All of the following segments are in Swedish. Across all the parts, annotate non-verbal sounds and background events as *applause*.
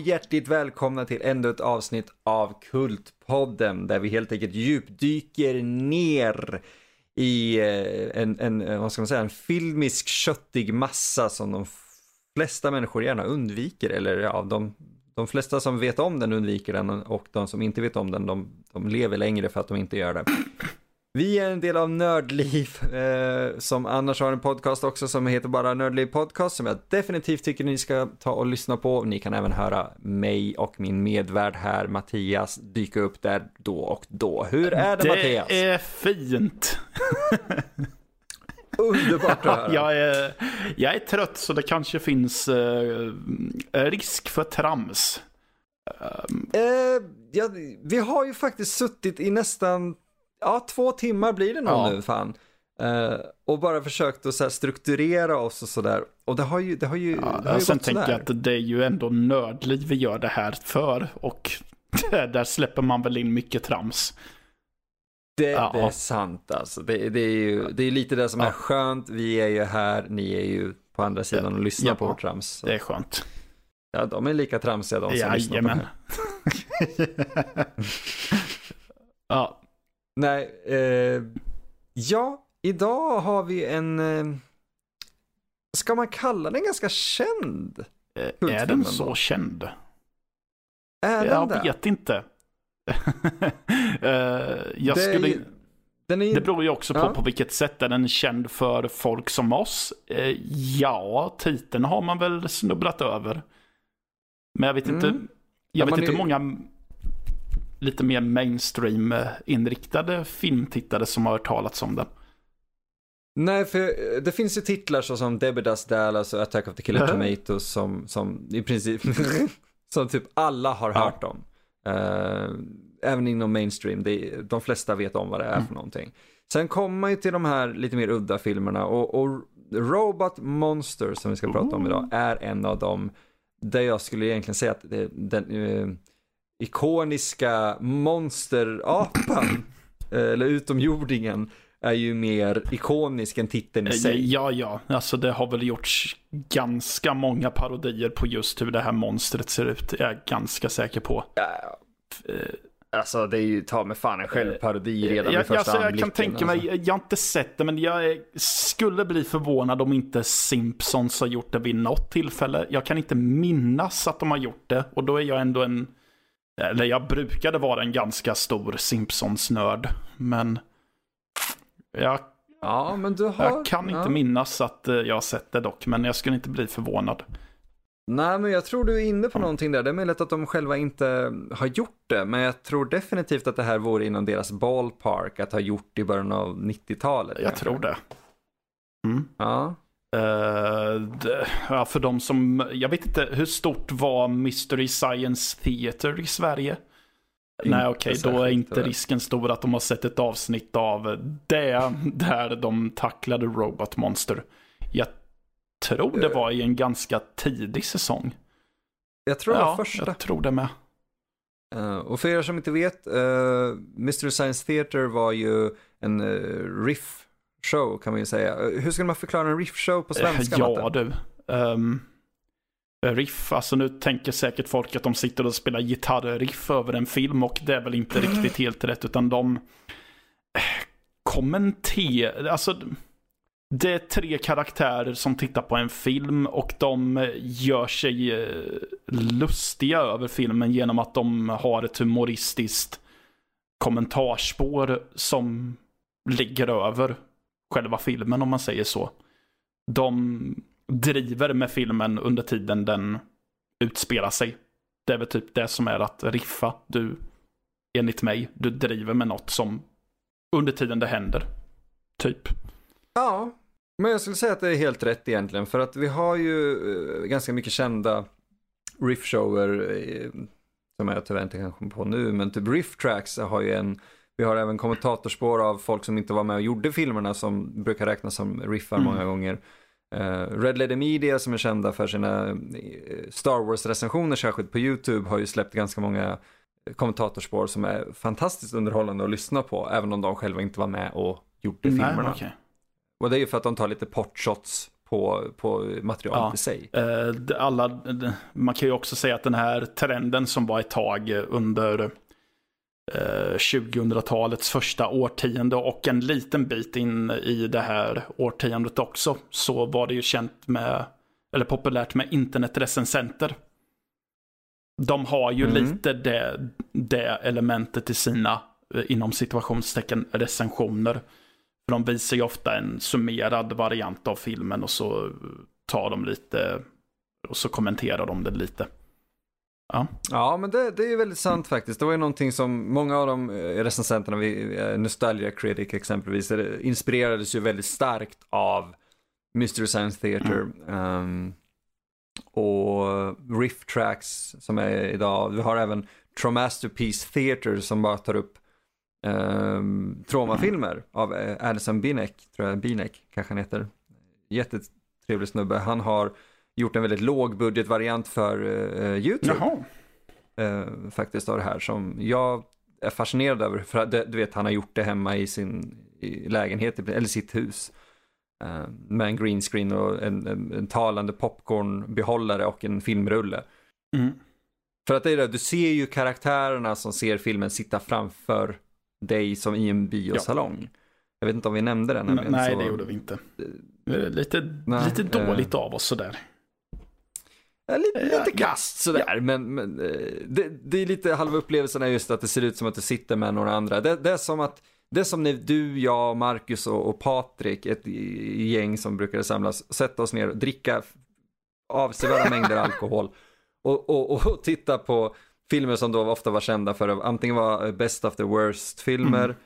och hjärtligt välkomna till ännu ett avsnitt av Kultpodden där vi helt enkelt djupdyker ner i eh, en, en, eh, vad ska man säga, en filmisk köttig massa som de flesta människor gärna undviker eller ja, de, de flesta som vet om den undviker den och de som inte vet om den de, de lever längre för att de inte gör det. Vi är en del av Nördliv *laughs* eh, som annars har en podcast också som heter bara Nördliv Podcast som jag definitivt tycker ni ska ta och lyssna på. Ni kan även höra mig och min medvärd här Mattias dyka upp där då och då. Hur är det, det Mattias? Det är fint. *laughs* Underbart att höra. *laughs* jag, är, jag är trött så det kanske finns eh, risk för trams. Um. Eh, ja, vi har ju faktiskt suttit i nästan ja, två timmar blir det nog ja. nu fan. Uh, och bara försökt att så strukturera oss och sådär. Och det har ju, det har ju, ja, det har ju Sen tänker jag att det är ju ändå nördliv vi gör det här för. Och *laughs* där släpper man väl in mycket trams. Det, ja. det är sant alltså. Det, det, är ju det är lite det som är skönt. Vi är ju här, ni är ju på andra sidan och lyssnar på vårt trams. Så. Det är skönt. Ja, de är lika tramsiga de som Jajamän. lyssnar på det. *laughs* ja. Nej, eh, ja, idag har vi en, eh, ska man kalla den ganska känd? Eh, är den så då? känd? Är jag den vet inte. *laughs* eh, jag det skulle... Är, är... Det beror ju också på ja. på vilket sätt är den känd för folk som oss. Eh, ja, titeln har man väl snubblat över. Men jag vet inte, mm. jag ja, vet inte hur många lite mer mainstream-inriktade filmtittare som har hört talats om den. Nej, för det finns ju titlar såsom Debbie Does Dallas och Attack of the Killer Tomatoes som, som i princip, *laughs* som typ alla har hört ja. om. Uh, även inom mainstream, det, de flesta vet om vad det är mm. för någonting. Sen kommer man ju till de här lite mer udda filmerna och, och Robot Monster som vi ska prata om idag är en av dem där jag skulle egentligen säga att det, den, uh, ikoniska monsterapan, *clears throat* eller utomjordingen, är ju mer ikonisk än titeln i sig. Ja, ja, alltså det har väl gjorts ganska många parodier på just hur det här monstret ser ut. Jag är ganska säker på. Ja, alltså det är ju ta med fan en självparodi redan jag, vid första alltså, Jag kan tänka mig, alltså. jag har inte sett det, men jag skulle bli förvånad om inte Simpsons har gjort det vid något tillfälle. Jag kan inte minnas att de har gjort det, och då är jag ändå en eller jag brukade vara en ganska stor Simpsons-nörd. Men jag, ja, men du har, jag kan inte minnas att eh, jag har sett det dock. Men jag skulle inte bli förvånad. Nej, men jag tror du är inne på mm. någonting där. Det är möjligt att de själva inte har gjort det. Men jag tror definitivt att det här vore inom deras ballpark att ha gjort i början av 90-talet. Jag tror det. Mm. Ja. Uh, ja, för de som, jag vet inte, hur stort var Mystery Science Theater i Sverige? Inte Nej okej, okay, då är inte risken stor att de har sett ett avsnitt av det *laughs* där de tacklade Robot Monster. Jag tror det var i en ganska tidig säsong. Jag tror det var första. jag tror det med. Uh, och för er som inte vet, uh, Mystery Science Theater var ju en uh, riff show kan man ju säga. Hur skulle man förklara en riff-show på svenska? Ja Matte? du. Um, riff, alltså nu tänker säkert folk att de sitter och spelar gitarriff över en film och det är väl inte riktigt helt rätt utan de kommenterar, alltså det är tre karaktärer som tittar på en film och de gör sig eh, lustiga över filmen genom att de har ett humoristiskt kommentarspår som ligger över själva filmen om man säger så. De driver med filmen under tiden den utspelar sig. Det är väl typ det som är att riffa. Du, enligt mig, du driver med något som under tiden det händer. Typ. Ja, men jag skulle säga att det är helt rätt egentligen. För att vi har ju eh, ganska mycket kända riffshower eh, som jag tyvärr inte kan komma på nu. Men typ Riff Tracks har ju en vi har även kommentatorspår av folk som inte var med och gjorde filmerna som brukar räknas som riffar mm. många gånger. Uh, Red Letter Media som är kända för sina eh, Star Wars-recensioner särskilt på YouTube har ju släppt ganska många kommentatorspår som är fantastiskt underhållande att lyssna på även om de själva inte var med och gjorde Nej, filmerna. Okay. Och det är ju för att de tar lite portshots på, på materialet Ja. i sig. Eh, alla, man kan ju också säga att den här trenden som var ett tag under eh, 2000-talets första årtionde och en liten bit in i det här årtiondet också, så var det ju känt med, eller populärt med internetrecensenter. De har ju Mm. lite det, det elementet i sina, eh, inom situationstecken, recensioner. För de visar ju ofta en summerad variant av filmen och så tar de lite och så kommenterar de det lite. Ja, Ja, men det, det är väldigt sant faktiskt. Det var ju någonting som många av de eh, recensenterna, vi, eh, Nostalgia Critic exempelvis, eh, inspirerades ju väldigt starkt av Mystery Science Theater. ehm, och Riff Tracks som är idag. Vi har även Traumasterpiece Theater som bara tar upp um, traumafilmer av Alison Binek, tror jag, Binek kanske han heter. Jättetrevlig snubbe. Han har gjort en väldigt lågbudgetvariant för eh, YouTube eh, faktiskt av det här som jag är fascinerad över. För att, du vet, han har gjort det hemma i sin i lägenhet, eller sitt hus. Eh, med en green screen och en, en, en talande popcornbehållare och en filmrulle. Mm. För att det är det, du ser ju karaktärerna som ser filmen sitta framför dig som i en biosalong. Jag vet inte om vi nämnde den. Nej, så- det gjorde vi inte. Är Lite, Nej, lite eh. dåligt av oss sådär. Ja, lite, Ja, lite ja, kast sådär, men, men eh, det, det är lite halva upplevelsen är just att det ser ut som att du sitter med några andra. Det, det är som att, det är som när du, jag, Marcus och, och Patrik, ett gäng som brukade samlas, sätta oss ner och dricka avsevärda mängder *laughs* alkohol och, och, och titta på filmer som då ofta var kända för att antingen var best of the worst filmer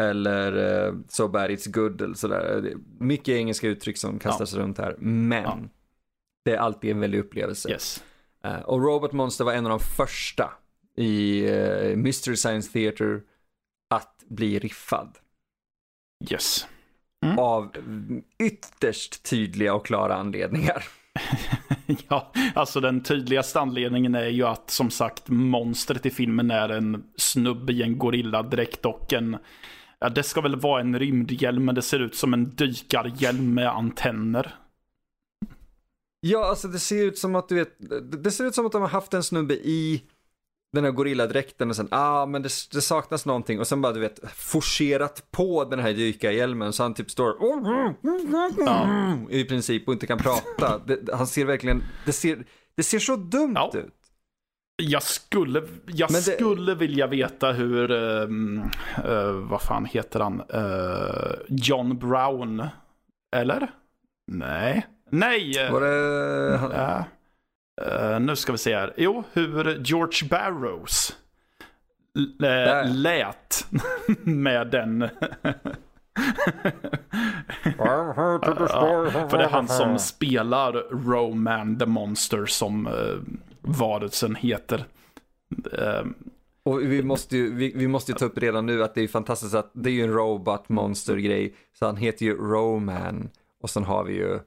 Mm. eller eh, so bad it's good eller sådär. Mycket engelska uttryck som kastas runt här, men Ja. Det är alltid en väldig upplevelse. Yes. Eh, och Robot Monster var en av de första i uh, Mystery Science Theater att bli riffad. Yes. Av mm, ytterst tydliga och klara anledningar. *laughs* ja, alltså den tydligaste anledningen är ju att som sagt monstret i filmen är en snubbe i en gorilladräkt och en Ja, det ska väl vara en rymdhjälm, men det ser ut som en dykarhjälm med antenner. Ja, alltså det ser ut som att du vet, det ser ut som att de har haft en snubbe i den här gorilladräkten och sen, ah men det, det saknas någonting och sen bara du vet forcerat på den här dykarhjälmen så han typ står i princip och inte kan prata. Det, han ser verkligen, det ser, det ser så dumt Ja. ut. Jag skulle, jag det- skulle vilja veta hur, ehm, eh, vad fan heter han, Eh, John Brown, eller? Nej. Nej! Var det, han, Ja. Eh, nu ska vi se här. Jo, hur George Barrows l- eh, lät *laughs* med den. *laughs* För det är han som spelar Roman the Monster som uh, varelsen heter. Eh, Och vi måste, ju, vi, vi måste ju ta upp redan nu att det är fantastiskt att det är ju en robot monster grej. Så han heter ju Roman och sen har vi ju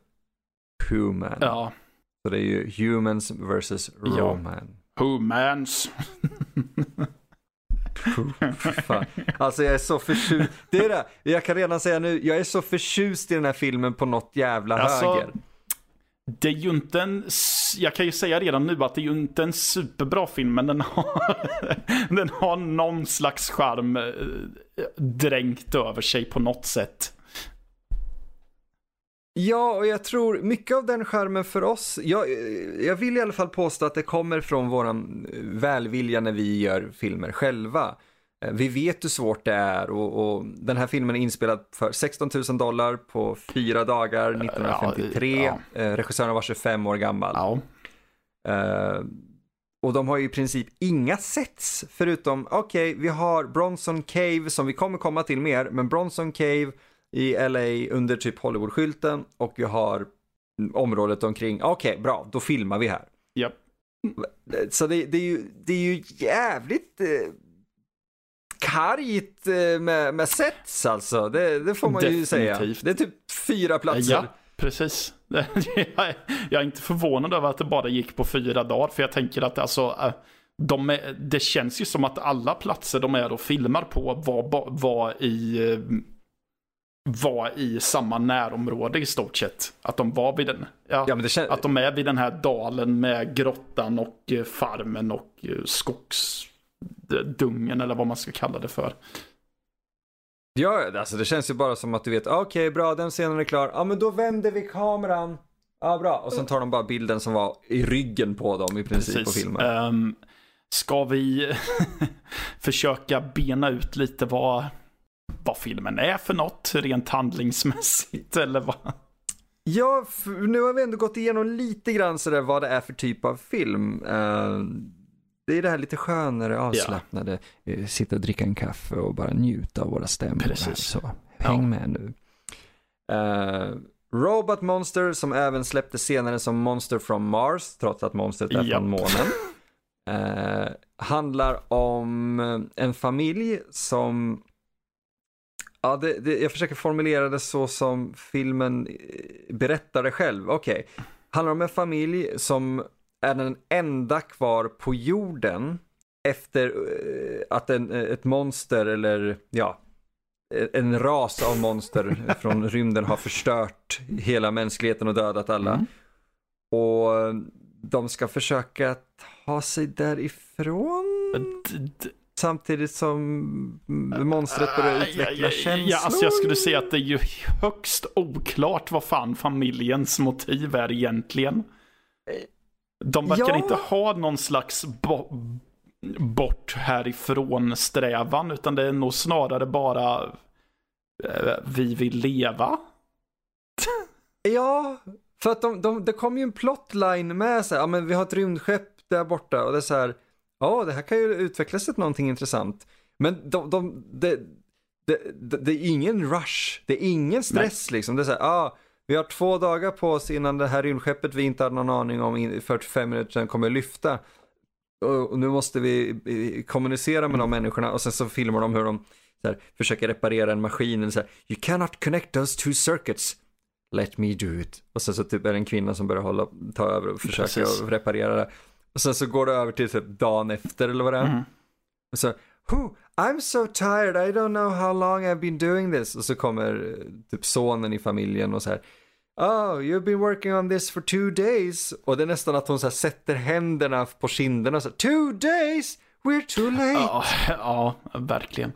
Human. ja, Så det är ju Humans versus Ja. Roman. Humans. Fan. Alltså jag är så förtjust. Det är det, jag kan redan säga nu, jag är så förtjust i den här filmen på något jävla Alltså, höger. Det är ju inte en, jag kan ju säga redan nu att det är ju inte en superbra film, men den har, *laughs* den har någon slags charm eh, dränkt över sig på något sätt. Ja, och jag tror mycket av den skärmen för oss, jag, jag vill i alla fall påstå att det kommer från våran välvilja när vi gör filmer själva. Eh, Vi vet hur svårt det är och, och den här filmen är inspelad för 16 000 dollar på fyra dagar 1953. ja. Eh, Regissören var 25 år gammal. Ja. Eh, och de har ju i princip inga sets förutom, okej, vi har Bronson Cave som vi kommer komma till mer, men Bronson Cave i LA under typ Hollywood-skylten och vi har området omkring, okej, bra, då filmar vi här. Japp. Så det, det, är, ju, det är ju jävligt eh, kargt eh, med, med sets alltså, det, det får man ju säga. Definitivt. Det är typ fyra platser. Ja, precis. *laughs* jag, är, inte förvånad över att det bara gick på fyra dagar, för jag tänker att alltså, eh, de är, det känns ju som att alla platser de är och filmar på var, var i, eh, var i samma närområde i stort sett. Att de var vid den. Ja, Ja, men det kän- Att de är vid den här dalen med grottan och eh, farmen och eh, skogsdungen eller vad man ska kalla det för. Ja, alltså det känns ju bara som att du vet, okej bra, den scenen är klar, ja men då vänder vi kameran. Ja bra, och sen tar de bara bilden som var i ryggen på dem i princip på filmen. Um, ska vi *laughs* försöka bena ut lite vad, vad filmen är för något rent handlingsmässigt *laughs* eller vad? Ja, nu har vi ändå gått igenom lite grann sådär vad det är för typ av film. Eh, det är det här lite skönare, avslappnade, eh, sitta och dricka en kaffe och bara njuta av våra stämmor. Precis. Så häng Ja. med nu. Eh, Robot Monster som även släpptes senare som Monster from Mars, trots att monstret är Japp. från månen. *laughs* Eh, handlar om en familj som Ja, det, det, jag försöker formulera det så som filmen eh, berättar det själv. Okej, handlar om en familj som är den enda kvar på jorden efter eh, att en, eh, ett monster eller ja, en ras av monster *laughs* från rymden har förstört hela mänskligheten och dödat alla. Mm. Och de ska försöka ta sig därifrån d- samtidigt som monstret börjar utveckla ja, ja, känslor. Ja, alltså jag skulle säga att det är ju högst oklart vad fan familjens motiv är egentligen. De verkar Ja. inte ha någon slags bo bort härifrån strävan, utan det är nog snarare bara eh, vi vill leva. Ja, för att de, de, det kom ju en plotline med så här, ja men vi har ett rymdskepp där borta och det är så här, ja det här kan ju utvecklas till någonting intressant. Men de, de, det, det, det, det är ingen rush, det är ingen stress liksom. Det är så här, ja vi har två dagar på oss innan det här rymdskeppet vi inte hade någon aning om i 45 minuter sedan kommer lyfta. Och, och nu måste vi kommunicera med de människorna och sen så filmar de hur de här, försöker reparera en maskin. Och så här, you cannot connect those two circuits. Let me do it. Och sen så typ är det en kvinna som börjar hålla, ta över och försöka att reparera det. Och sen så går det över till typ dagen efter eller vad det är. Mm. Och så, Who, I'm so tired, I don't know how long I've been doing this. Och så kommer eh, typ sonen i familjen och så här. Oh, you've been working on this for two days. Och det är nästan att hon så här sätter händerna på kinderna och så här, Two days? We're too late. Ja, *laughs* ja, verkligen.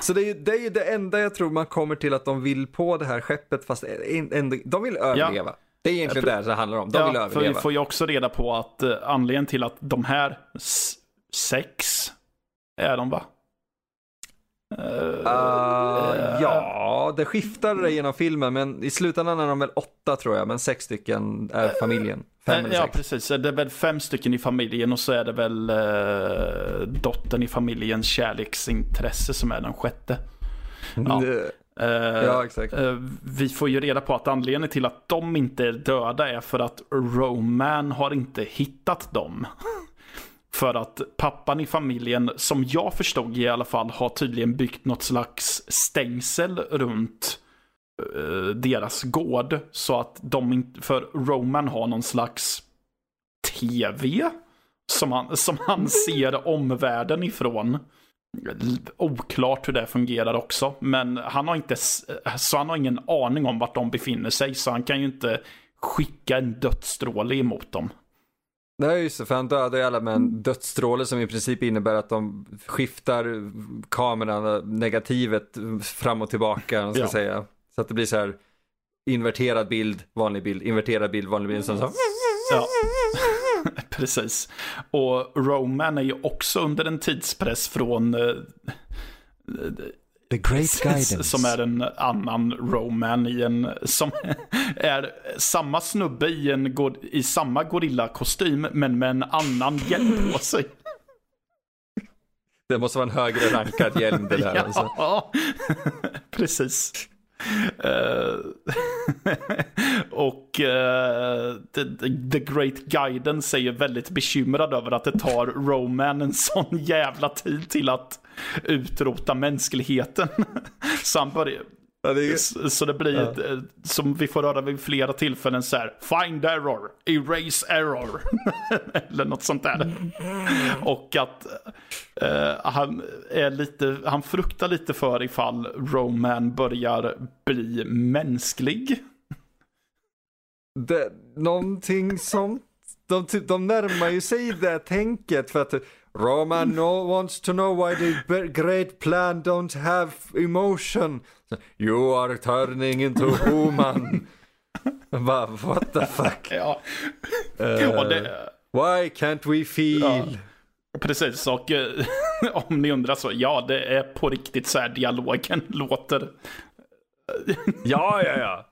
Så det är, ju, det är ju det enda jag tror man kommer till att de vill på det här skeppet fast ändå, de vill överleva. Det är egentligen det det handlar om, de vill ja, för vi överleva. får ju också reda på att eh, anledningen till att de här sex är de va? Eh, Uh, ja, det skiftar genom filmen men i slutändan är de väl åtta tror jag, men sex stycken är familjen. Fem Eh, eller ja, sex. precis. Det är väl fem stycken i familjen och så är det väl uh, dottern i familjens kärleksintresse som är den sjätte. Ja. Eh, Ja, exakt. eh, vi får ju reda på att anledningen till att de inte är döda är för att Roman har inte hittat dem. *laughs* För att pappan i familjen, som jag förstod i alla fall, har tydligen byggt något slags stängsel runt eh, deras gård. Så att de inte, för Roman har någon slags tv som han, som han *laughs* ser omvärlden ifrån. Oklart hur det fungerar också, men han har inte, så han har ingen aning om vart de befinner sig, så han kan ju inte skicka en dödsstråle emot dem. Nej, just det, för han dödar ju alla med en dödsstråle som i princip innebär att de skiftar kameran, negativet fram och tillbaka, ska Ja. säga. Så att det blir så här inverterad bild, vanlig bild, inverterad bild, vanlig bild. Sen så, Ja, *laughs* precis. Och Roman är ju också under en tidspress från eh, The Great Guidance. som är en annan Roman i en, som *laughs* är samma snubbe i, en, i samma gorillakostym men med en annan hjälm på *laughs* sig. Det måste vara en högre rankad hjälm det där. Alltså. Ja, precis. Eh, eh, the, the, Great Guidance är ju väldigt bekymrad över att det tar Roman en sån jävla tid till att utrota mänskligheten. *laughs* Så han börjar, Ja, det är... Så, det blir, Ja. eh, som vi får höra vid flera tillfällen så här, find error, erase error. *laughs* Eller något sånt där. Och att eh, han är lite, han fruktar lite för ifall Roman börjar bli mänsklig. Det, någonting sånt. De, de närmar ju sig det tänket för att Roman no wants to know why the great plan don't have emotion. You are turning into human. Bara, what the fuck? Ja, och det, why can't we feel? precis. Och eh, *laughs* om ni undrar så, ja det är på riktigt så här dialogen *laughs* låter. Ja, ja, ja.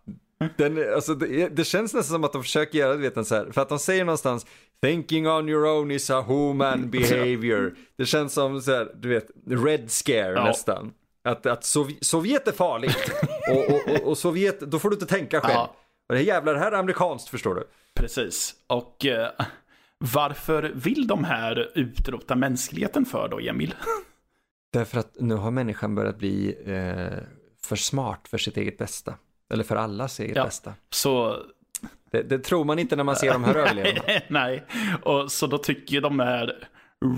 Den, alltså, det, det känns nästan som att de försöker göra, vet, en så här, för att de säger någonstans Thinking on your own is a human behavior. Det känns som så här, du vet, red scare Ja. nästan. Att, att Sov- Sovjet är farligt. *laughs* och, och, och, och Sovjet, då får du inte tänka själv. Ja. Och det här jävlar, det här är amerikanskt förstår du. Precis. Och eh, varför vill de här utrota mänskligheten för då, Emil? *laughs* Därför att nu har människan börjat bli eh, för smart för sitt eget bästa. Eller för allas eget Ja. bästa. Så, Det, det tror man inte när man ser de här *laughs* överlevarna. nej. Och så då tycker de här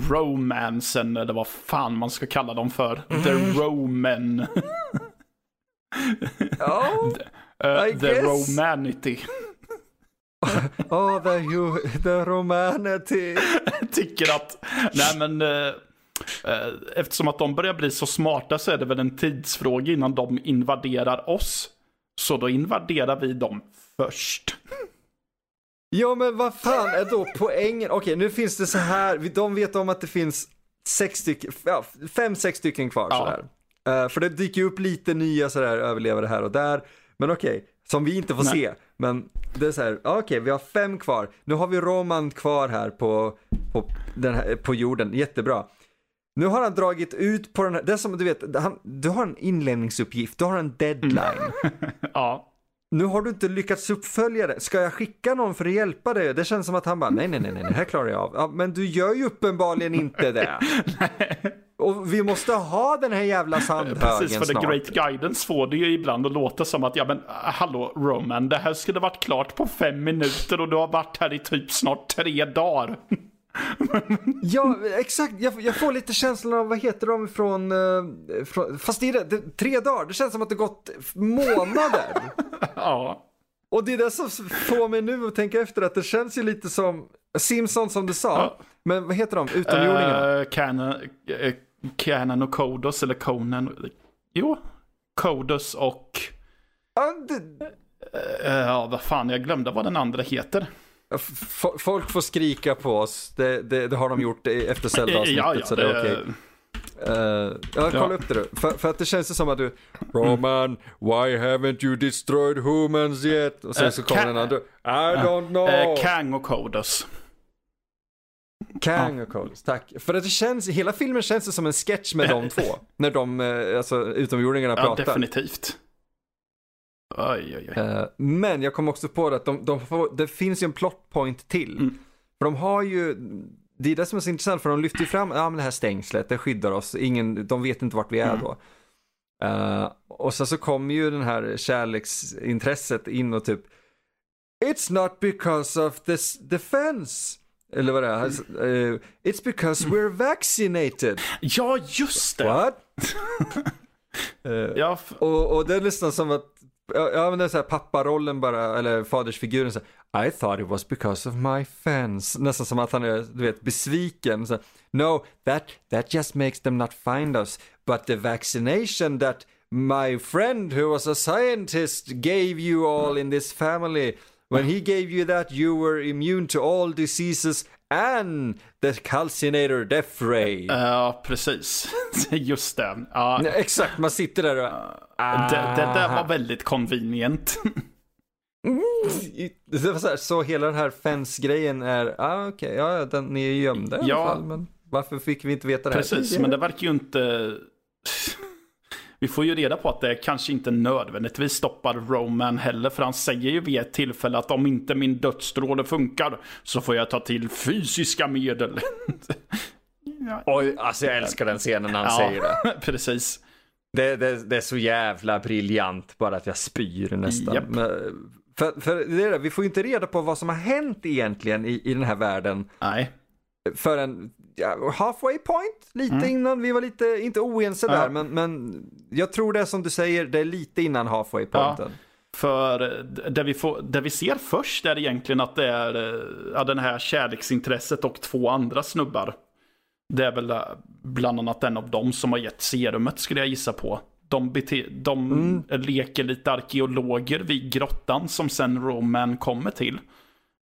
romansen, eller vad fan man ska kalla dem för, the roman, Ja, *laughs* eh, I *laughs* the romanity. oh, the, the romanity. tycker att, nej men, eh, eh, eftersom att de börjar bli så smarta så är det väl en tidsfråga innan de invaderar oss. Så då invaderar vi dem först. Ja men vad fan är då poängen? Okej nu finns det så här, de vet om att det finns sex stycken, ja, fem, sex stycken kvar Ja. sådär. Eh, för det dyker upp lite nya sådär överlevare här och där. Men okej, som vi inte får Nej. se. Men det är så här, okej vi har fem kvar. Nu har vi Roman kvar här på, på, den här, på jorden, jättebra. Nu har han dragit ut på den här, det är som du vet, han, du har en inlämningsuppgift, du har en deadline. *laughs* Ja, Nu har du inte lyckats uppfölja det. Ska jag skicka någon för att hjälpa dig? Det känns som att han bara, nej, nej, nej, nej, det här klarar jag av. Ja, men du gör ju uppenbarligen inte det. *laughs* Och vi måste ha den här jävla sandhögen precis för the snart. great guidance får det ju ibland att låta som att, ja men hallå Roman, det här skulle varit klart på fem minuter och du har varit här i typ snart tre dagar. *laughs* Ja, exakt. Jag, jag får lite känslan av, vad heter de från, eh, från fast det är det, tre dagar. Det känns som att det gått månader. ja, Och det är det som får mig nu att tänka efter att det känns ju lite som Simpsons som du sa. Ja. Men vad heter de? Utomjordingarna? uh, Canon, uh, Canon och Kodos, eller Conan. Jo, Kodos och, Ja, det, eh, ja vad fan, jag glömde vad den andra heter. Folk får skrika på oss, det, det, det har de gjort efter Zelda-avsnittet ja, ja, så det är okej. Uh, ja, kolla Ja. upp det du. För, för att det känns som att du, Roman, why haven't you destroyed humans yet? Och sen Eh, så kommer den andra, I don't know. Eh, Kang och Kodos. Kang och Coles, tack. För att det känns, hela filmen känns det som en sketch med *laughs* de två. När de, eh, alltså utomjordingarna Ja, pratar. definitivt. Oj, oj. Eh, men jag kom också på det att de, de får, det finns ju en plot point till. Mm. För de har ju, det är det som är så intressant för de lyfter ju fram, ja men det här stängslet, det skyddar oss, ingen, de vet inte vart vi är Mm. då. Eh, och sen så kommer ju den här kärleksintresset in och typ, It's not because of this defense. Eller vad det är, Eh, It's because we're vaccinated. Ja, just det! What? Eh, *laughs* Ja, f- och, och det är nästan som att, ja men det är såhär papparollen bara, eller fadersfiguren så här, I thought it was because of my fans. Nästan som att han är, du vet, besviken. Så, no, that, that just makes them not find us. But the vaccination that my friend who was a scientist gave you all in this family. When he gave you that you were immune to all diseases and the calcinator death ray. ja, precis. *laughs* Just det. Ja, Nej, Exakt, man sitter där och... det, det där var väldigt convenient. Det var så, här, så hela den här fence-grejen är, ah, okej, ja, ja, den, ni är gömda i alla Ja. fall, men varför fick vi inte veta det här? Precis, men det verkar ju inte... Vi får ju reda på att det kanske inte nödvändigtvis stoppar Roman heller, för han säger ju vid ett tillfälle att om inte min dödsstråle funkar så får jag ta till fysiska medel. Oj, alltså jag älskar den scenen när han Ja. säger det. *laughs* Precis. Det, det, det är så jävla briljant bara att jag spyr nästan. Japp. Men, för, för det är det, vi får ju inte reda på vad som har hänt egentligen i, i den här världen Nej. förrän ja, halfway point, lite Mm. innan. Vi var lite, inte oense där, men, men jag tror det är som du säger, det är lite innan halfway pointen. För eh, det vi, får, det vi ser först är egentligen att det är eh, ja, den här kärleksintresset och två andra snubbar. Det är väl eh, bland annat en av dem som har gett serumet skulle jag gissa på. De, bete, de Mm. leker lite arkeologer vid grottan som sen Roman kommer till.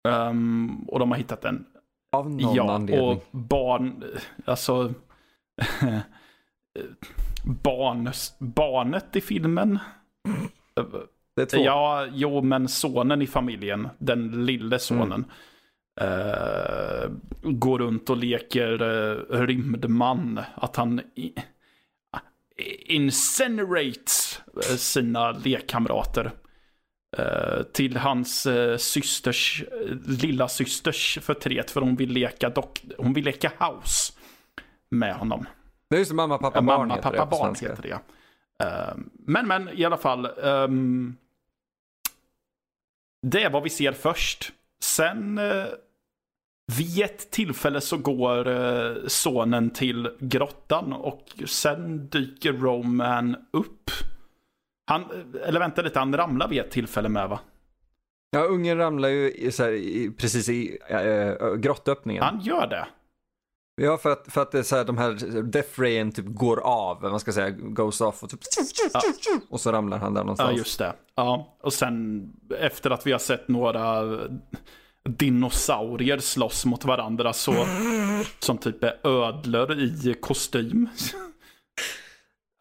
Ehm, och de har hittat en Av någon ja, anledning. och barn, alltså *laughs* barn, barnet i filmen. Det är två. Ja, jo, men sonen i familjen, den lille sonen, eh, går runt och leker uh, rymdman. Att han i, incinerates eh, sina lekkamrater. Eh, till hans uh, systers, uh, lilla systers förtret för hon vill leka dock, hon vill leka house med honom. Det är ju som mamma, pappa, barn Mamma, heter pappa, det barn heter det. Eh, men, men i alla fall. ehm, det är vad vi ser först. Sen uh, vid ett tillfälle så går eh, sonen till grottan och sen dyker Roman upp. Han, eller vänta lite, han ramlar vid ett tillfälle med va? Ja, ungen ramlar ju i, så här, i, precis i äh, grottöppningen. Han gör det. Ja, för att, för att det är så här, de här Death Rayen typ går av, vad man ska säga, goes off och typ och så ramlar han där någonstans. Ja, just det. Ja, och sen efter att vi har sett några dinosaurier slåss mot varandra så som typ är ödlor i kostym.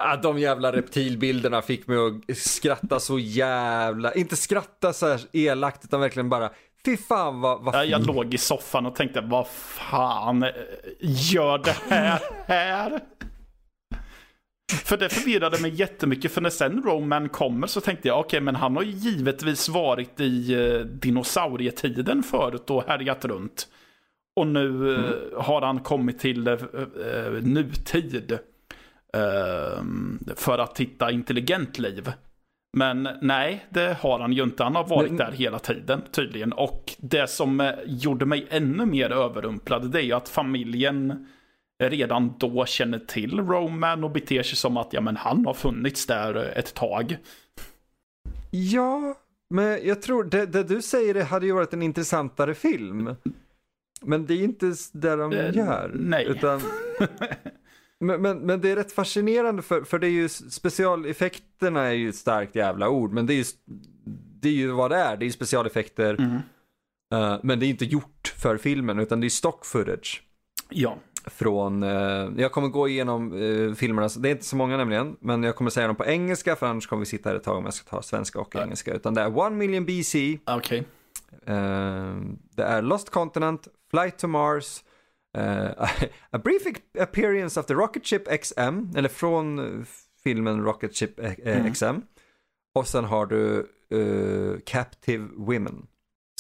Ah, de jävla reptilbilderna fick mig att skratta så jävla, inte skratta så här elakt utan verkligen bara, fy fan vad, vad Ja, Jag låg i soffan och tänkte, vad fan eh, gör det här här? *laughs* För det förvirrade mig jättemycket, för när sen Roman kommer så tänkte jag, okej, men han har ju givetvis varit i eh, dinosaurietiden förut och härjat runt. Och nu eh, har han kommit till eh, nutid. Eh, för att hitta intelligent liv. Men nej, det har han ju inte. Han har varit Men- där hela tiden tydligen. Och det som eh, gjorde mig ännu mer överrumplad, det är ju att familjen redan då känner till Roman och beter sig som att ja, men han har funnits där eh, ett tag. Ja, men jag tror, det, det du säger det hade ju varit en intressantare film. Men det är inte det de Eh, gör. nej. Utan, *laughs* men, men, men det är rätt fascinerande för, för det är ju specialeffekterna är ju ett starkt jävla ord. Men det är ju, det är ju vad det är. Det är ju specialeffekter. Mm. eh, men det är inte gjort för filmen utan det är stock footage. Ja, Från, eh, jag kommer gå igenom uh, filmerna, det är inte så många nämligen, men jag kommer säga dem på engelska för annars kommer vi sitta här ett tag om jag ska ta svenska och Ja. engelska. Utan det är One Million BC, okej. eh, det är Lost Continent, Flight to Mars, eh, *laughs* A Brief Appearance of the Rocket Ship XM, eller från filmen Rocket Ship eh, Mm. XM. Och sen har du eh, Captive Women.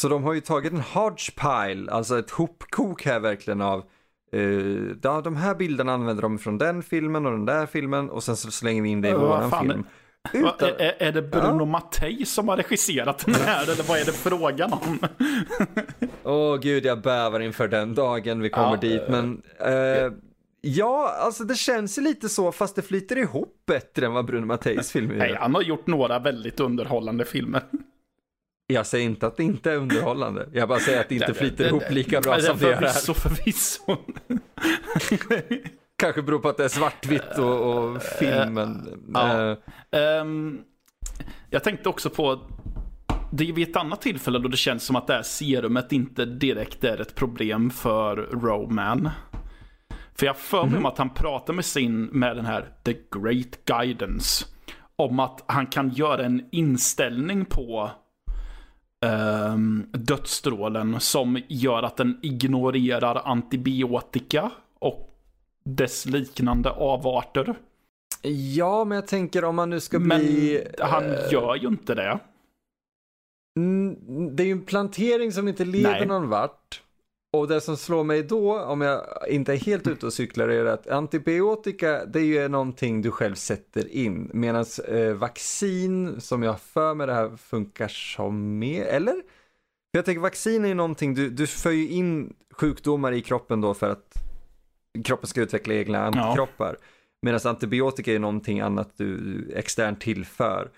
Så de har ju tagit en hodgepile, alltså ett hopkok här verkligen av Uh, de här bilderna använder de från den filmen och den där filmen och sen så slänger vi in det i Vad våran film. Utan, är, är det Bruno Mattei som har regisserat den här eller vad är det frågan om? Åh gud, jag bävar inför den dagen vi kommer Ja, dit. Men eh, ja, alltså det känns ju lite så fast det flyter ihop bättre än vad Bruno Matteis film Nej, gör. han har gjort några väldigt underhållande filmer. Jag säger inte att det inte är underhållande. Jag bara säger att det inte flyter ihop lika bra Nej, som det gör här. Förvisso, förvisso. *laughs* Kanske beror på att det är svartvitt och, och filmen. ja. Eh, Ehm, jag tänkte också på, det är vid ett annat tillfälle då det känns som att det här serumet inte direkt är ett problem för Roman. För jag för mig om att han pratar med sin, med den här The Great Guidance. Om att han kan göra en inställning på um, dödsstrålen som gör att den ignorerar antibiotika dess liknande avarter. ja, men jag tänker om man nu ska Men bli... han eh, gör ju inte det. Det är ju en plantering som inte leder Nej. någon vart. Och det som slår mig då, om jag inte är helt ute och cyklar, är att antibiotika, det är ju någonting du själv sätter in. Medan eh, vaccin, som jag för mig det här funkar som med, eller? För jag tänker vaccin är ju någonting, du, du för ju in sjukdomar i kroppen då för att kroppen ska utveckla egna antikroppar. Ja. Medan antibiotika är någonting annat du externt tillför.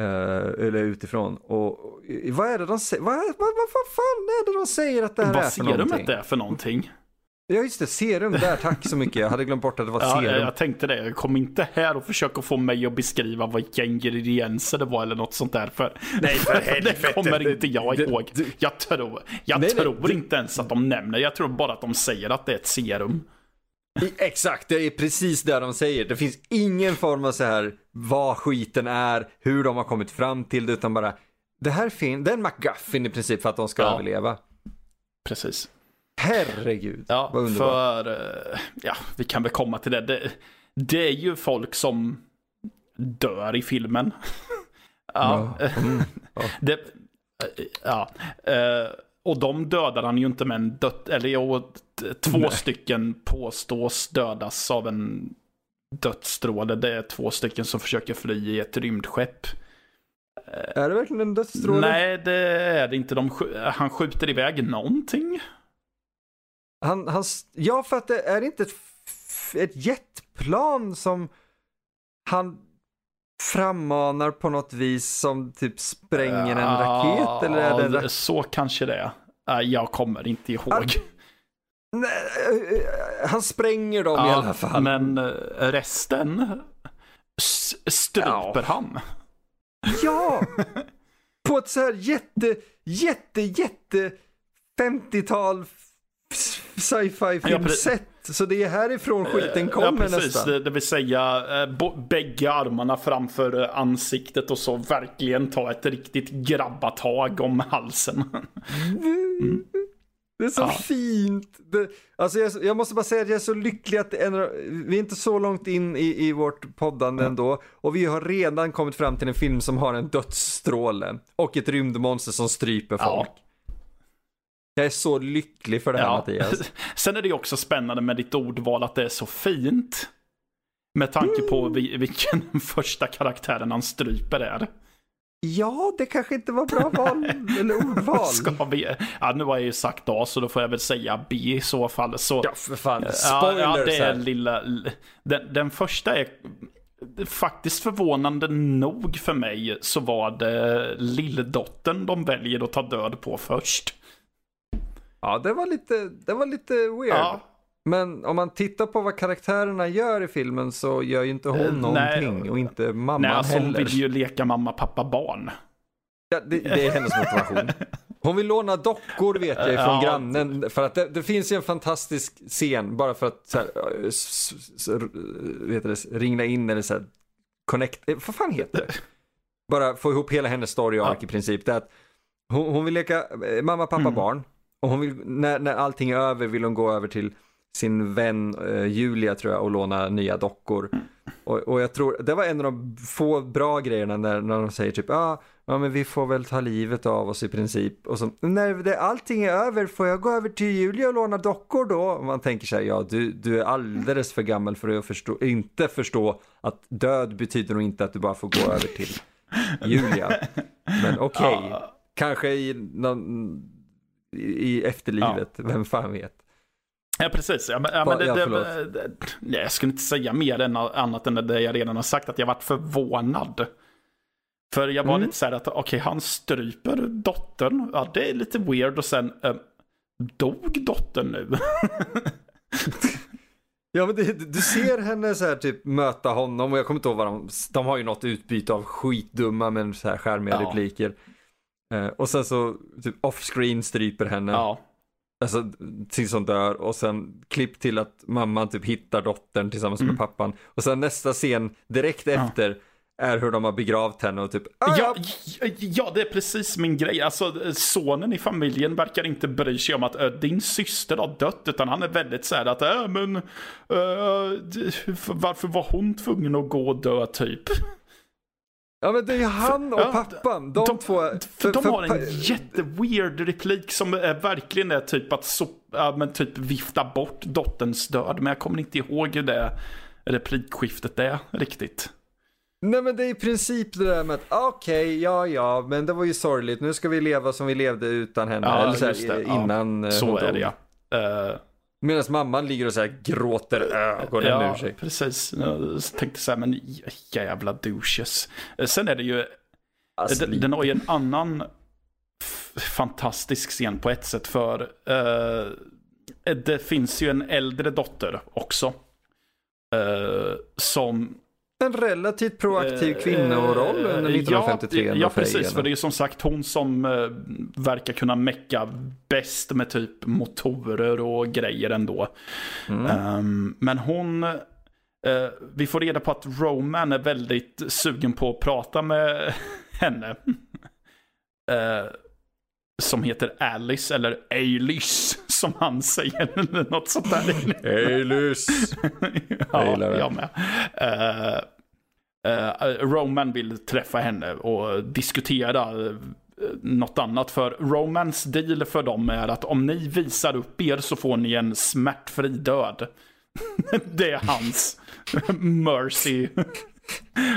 Uh, eller utifrån. Och, vad är det de säger? Vad, vad, vad, vad fan är det de säger att det här vad är för någonting? Vad serumet är för någonting? Ja just det, serum där, tack så mycket. Jag hade glömt bort att det var ja, serum. Jag tänkte det, kom inte här och försöka få mig att beskriva vilka ingredienser det var eller något sånt där. För, nej, för *laughs* helvete. det kommer inte jag ihåg. Jag tror, jag nej, tror nej, inte ens att de nämner, jag tror bara att de säger att det är ett serum. Exakt, det är precis det de säger. Det finns ingen form av så här vad skiten är, hur de har kommit fram till det, utan bara det här finns, det är en McGuffin i princip för att de ska ja. överleva. Precis. Herregud, ja, vad underbart. För, eh, ja, vi kan väl komma till det. det. det. är ju folk som dör i filmen. *laughs* ja. ja. Mm. ja. *laughs* det, ja. Eh, och de dödar han ju inte med en dött, eller jo, två Nej. stycken påstås dödas av en dödsstråle. Det är två stycken som försöker fly i ett rymdskepp. Är det verkligen en dödsstråle? Nej, det är det inte. De, han skjuter iväg någonting. Han, han, ja, för att det är inte ett, ett jetplan som han frammanar på något vis som typ spränger en raket? Eller är det rak så kanske det är. Jag kommer inte ihåg. Han, nej, eh, han spränger dem ja, i alla fall. Men eh, resten stryper ja. han. Ja! *laughs* På ett så här jätte, jätte, jätte 50-tal sci-fi filmsätt. Ja, så det är härifrån skiten kommer ja, precis. nästan. Det, det vill säga eh, bägge armarna framför eh, ansiktet och så verkligen ta ett riktigt grabbatag om halsen. Mm. Det är så ja. fint. Det, alltså jag, jag, måste bara säga att jag är så lycklig att en, vi är inte så långt in i, i vårt poddande mm. ändå. Och vi har redan kommit fram till en film som har en dödsstråle. Och ett rymdmonster som stryper folk. Ja. Jag är så lycklig för det här ja. Mattias. *laughs* Sen är det ju också spännande med ditt ordval att det är så fint. Med tanke på mm. vilken *laughs* första karaktären han stryper är. Ja, det kanske inte var bra val, *laughs* eller ordval. Ska vi? Ja, nu har jag ju sagt A, så då får jag väl säga B i så fall. Så, ja, för fan. Spoilers ja, ja, det är lilla... Den, den första är faktiskt förvånande nog för mig så var det lilldottern de väljer att ta död på först. Ja, det var lite, det var lite weird. Ja. Men om man tittar på vad karaktärerna gör i filmen så gör ju inte hon uh, någonting nej, och inte mamman nej, alltså, heller. Hon vill ju leka mamma, pappa, barn. Ja, det, det är hennes motivation. Hon vill låna dockor vet jag från ja. grannen. För att det, det, finns ju en fantastisk scen bara för att så här, s, s, vet det, ringla in eller så här, connect, eh, vad fan heter det? Bara få ihop hela hennes story arc ja. i princip. Det är att hon, hon vill leka eh, mamma, pappa, mm. barn. Och hon vill, när, när allting är över vill hon gå över till sin vän eh, Julia tror jag och låna nya dockor. Och, och, jag tror, det var en av de få bra grejerna när, när de säger typ ah, ja men vi får väl ta livet av oss i princip. Och så när det, allting är över får jag gå över till Julia och låna dockor då? Och man tänker sig ja du, du är alldeles för gammal för att förstå, inte förstå att död betyder nog inte att du bara får gå över till Julia. Men okej, okay. *laughs* ja. kanske i någon i efterlivet, ja. vem fan vet. Ja, precis. Ja, men, ja, men det, ja, det, det, det, jag skulle inte säga mer än annat än det jag redan har sagt, att jag varit förvånad. För jag var mm. lite så här att, okej, okay, han stryper dottern. Ja, det är lite weird. Och sen, äh, dog dottern nu? *laughs* ja, men det, du ser henne så här typ möta honom och jag kommer inte ihåg vad de, de har ju något utbyte av skitdumma men så här skärmiga ja. repliker. Eh, och sen så typ off-screen stryper henne. Ja. Alltså tills hon dör och sen klipp till att mamman typ hittar dottern tillsammans mm. med pappan. Och sen nästa scen direkt ja. efter är hur de har begravt henne och typ ah, ja, ja, det är precis min grej. Alltså sonen i familjen verkar inte bry sig om att äh, din syster har dött. Utan han är väldigt så här att äh, men äh, varför var hon tvungen att gå och dö typ? Ja men det är ju han och Ja, pappan, de, de- två. För, de har en jätteweird replik som är, verkligen är typ att so, ja, men typ vifta bort dotterns död. Men jag kommer inte ihåg hur det replikskiftet är riktigt. Nej men det är i princip det där med att okej, ja ja, men det var ju sorgligt, nu ska vi leva som vi levde utan henne. Ja, Eller så här, ja. innan eh, Så hon är dog. det ja. Eh, Medan mamman ligger och så här gråter ögonen ja, ur sig. precis. Jag tänkte så här, men jävla douches. Sen är det ju, Alltså, den, den har ju en annan fantastisk scen på ett sätt för eh, det finns ju en äldre dotter också. eh, som en relativt proaktiv kvinnoroll under Eh, 1953 Ja, ändå ja för precis. För det är som sagt hon som eh, verkar kunna mecka bäst med typ motorer och grejer ändå. Mm. Ehm, men hon... eh, vi får reda på att Roman är väldigt sugen på att prata med *laughs* henne. *laughs* Som heter Alice, eller Alice som han säger. *laughs* eller Något sånt där. Eilus! *laughs* Jag ja, det. jag med. Eh, eh, Roman vill träffa henne och diskutera eh, något annat. För Romans deal för dem är att om ni visar upp er så får ni en smärtfri död. *laughs* Det är hans mercy.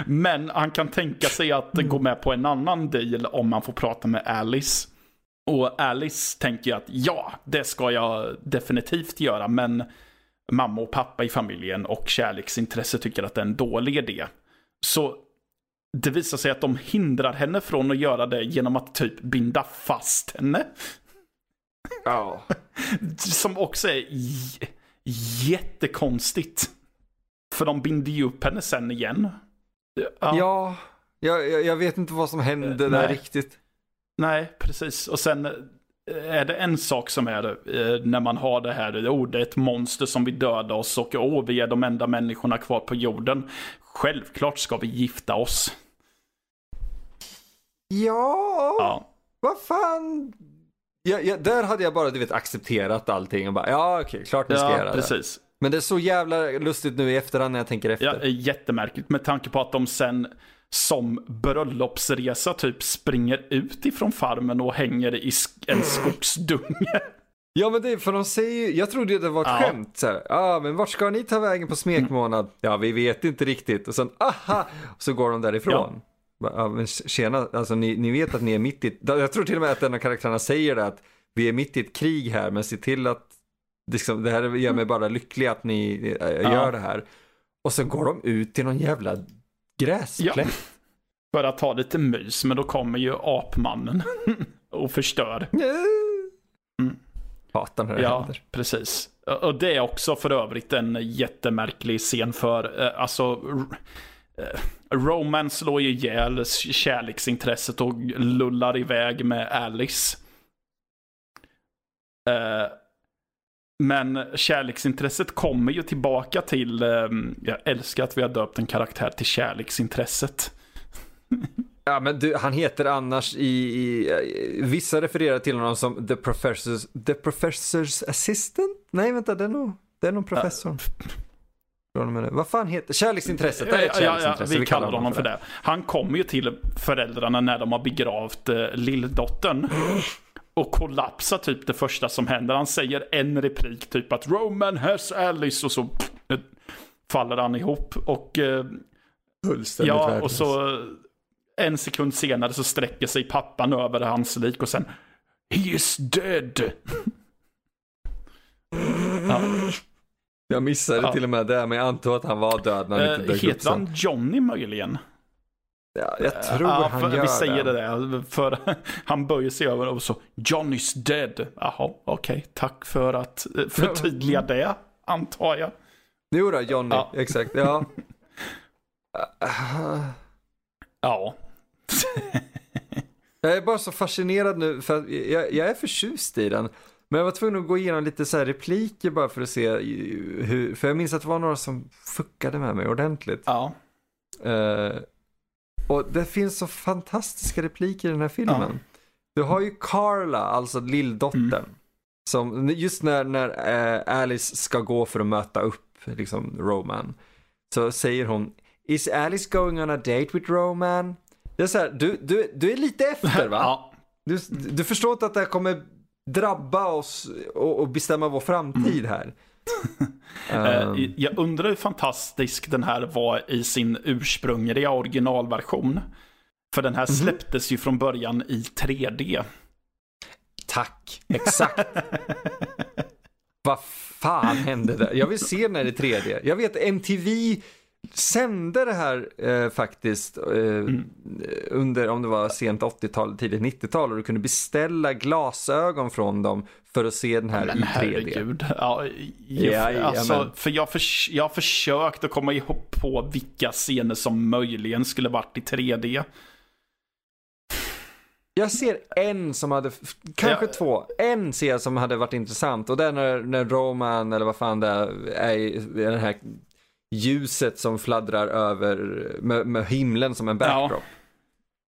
Men han kan tänka sig att gå med på en annan deal om man får prata med Alice. Och Alice tänker ju att ja, det ska jag definitivt göra, men mamma och pappa i familjen och kärleksintresse tycker att det är en dålig idé. Så det visar sig att de hindrar henne från att göra det genom att typ binda fast henne. Ja. *laughs* Som också är jättekonstigt. För de binder ju upp henne sen igen. Ja, jag, jag, jag vet inte vad som hände Eh, där nej. riktigt. Nej, precis. Och sen eh, är det en sak som är eh, när man har det här, oh, det är ett monster som vill döda oss och oh, vi är de enda människorna kvar på jorden. Självklart ska vi gifta oss. Ja, Ja, vad fan. Ja, ja, där hade jag bara du vet, accepterat allting och bara ja okej, klart ni ska ja göra det. precis. Men det är så jävla lustigt nu i efterhand när jag tänker efter. Ja, eh, jättemärkligt med tanke på att de sen som bröllopsresa typ springer ut ifrån farmen och hänger i en skogsdunge. *laughs* Ja men det är för de säger ju, jag trodde ju det var ett Ja. skämt så här. Ja men vart ska ni ta vägen på smekmånad? Ja vi vet inte riktigt. Och sen aha, och så går de därifrån. Ja. Ja, men tjena, alltså ni, ni vet att ni är mitt i, jag tror till och med att en av karaktärerna säger det att vi är mitt i ett krig här men se till att liksom, det här gör mig bara lycklig att ni äh, Ja. gör det här. Och så går de ut till någon jävla gräsplätt. För att ha lite mys, men då kommer ju apmannen *laughs* och förstör. Mm. Hatar när det Ja, händer. precis. Och det är också för övrigt en jättemärklig scen för, eh, alltså, eh, Roman slår ju ihjäl kärleksintresset och lullar iväg med Alice. Eh, Men kärleksintresset kommer ju tillbaka till, eh, jag älskar att vi har döpt en karaktär till kärleksintresset. *laughs* Ja men du, han heter annars i, i, i vissa refererar till honom som the professor's, the professor's assistant? Nej vänta, det är nog, det är nog professorn. Det. Vad fan heter, kärleksintresset, det är ett Ja, ja, kärleksintresse. vi, kallar honom för det. Han kommer ju till föräldrarna när de har begravt eh, lilldottern. *gasps* *sniffs* Och kollapsar typ det första som händer. Han säger en replik, typ att Roman has Alice och så eh, faller han ihop. Och eh, Fullständigt ja, och så eh, en sekund senare så sträcker sig pappan över hans lik och sen He is dead. *laughs* ja. Jag missade Ja. till och med det, men jag antar att han var död när han inte Eh, dök upp heter han Johnny möjligen? Ja, jag tror ja, han gör Vi säger det där, för *laughs* han böjer sig över och så Johnny's dead. Jaha, okej, tack för att eh, förtydliga det, antar jag. Jo då, Johnny, Ja. exakt, ja. *laughs* Ja, Jag är bara så fascinerad nu, för jag, jag är förtjust i den. Men jag var tvungen att gå igenom lite så här repliker bara för att se hur, för jag minns att det var några som fuckade med mig ordentligt. ja, Eh, och det finns så fantastiska repliker i den här filmen. Du har ju Carla, alltså lilldottern. Mm. Som, just när, när eh, Alice ska gå för att möta upp liksom Roman. Så säger hon Is Alice going on a date with Roman? Det är så här, du, du, du är lite efter va? *laughs* Ja. Du, du förstår inte att det här kommer drabba oss och, och bestämma vår framtid här. *laughs* Um, Jag undrar hur fantastisk den här var i sin ursprungliga originalversion. För den Mhm. här släpptes ju från början i 3D. tack, exakt. *laughs* Vad fan hände där? Jag vill se den här i 3D. Jag vet MTV sände det här eh, faktiskt eh, under, om det var sent 80-tal, tidigt 90-tal och du kunde beställa glasögon från dem för att se den här Men i 3D. herregud. Ja, Ja, jag, alltså, jajamän. för jag, förs- jag har försökt att komma ihop på vilka scener som möjligen skulle varit i 3D. Jag ser en som hade, kanske Ja. två, en ser jag som hade varit intressant och det är när, när Roman eller vad fan det är, är i det här ljuset som fladdrar över med, med himlen som en backdrop.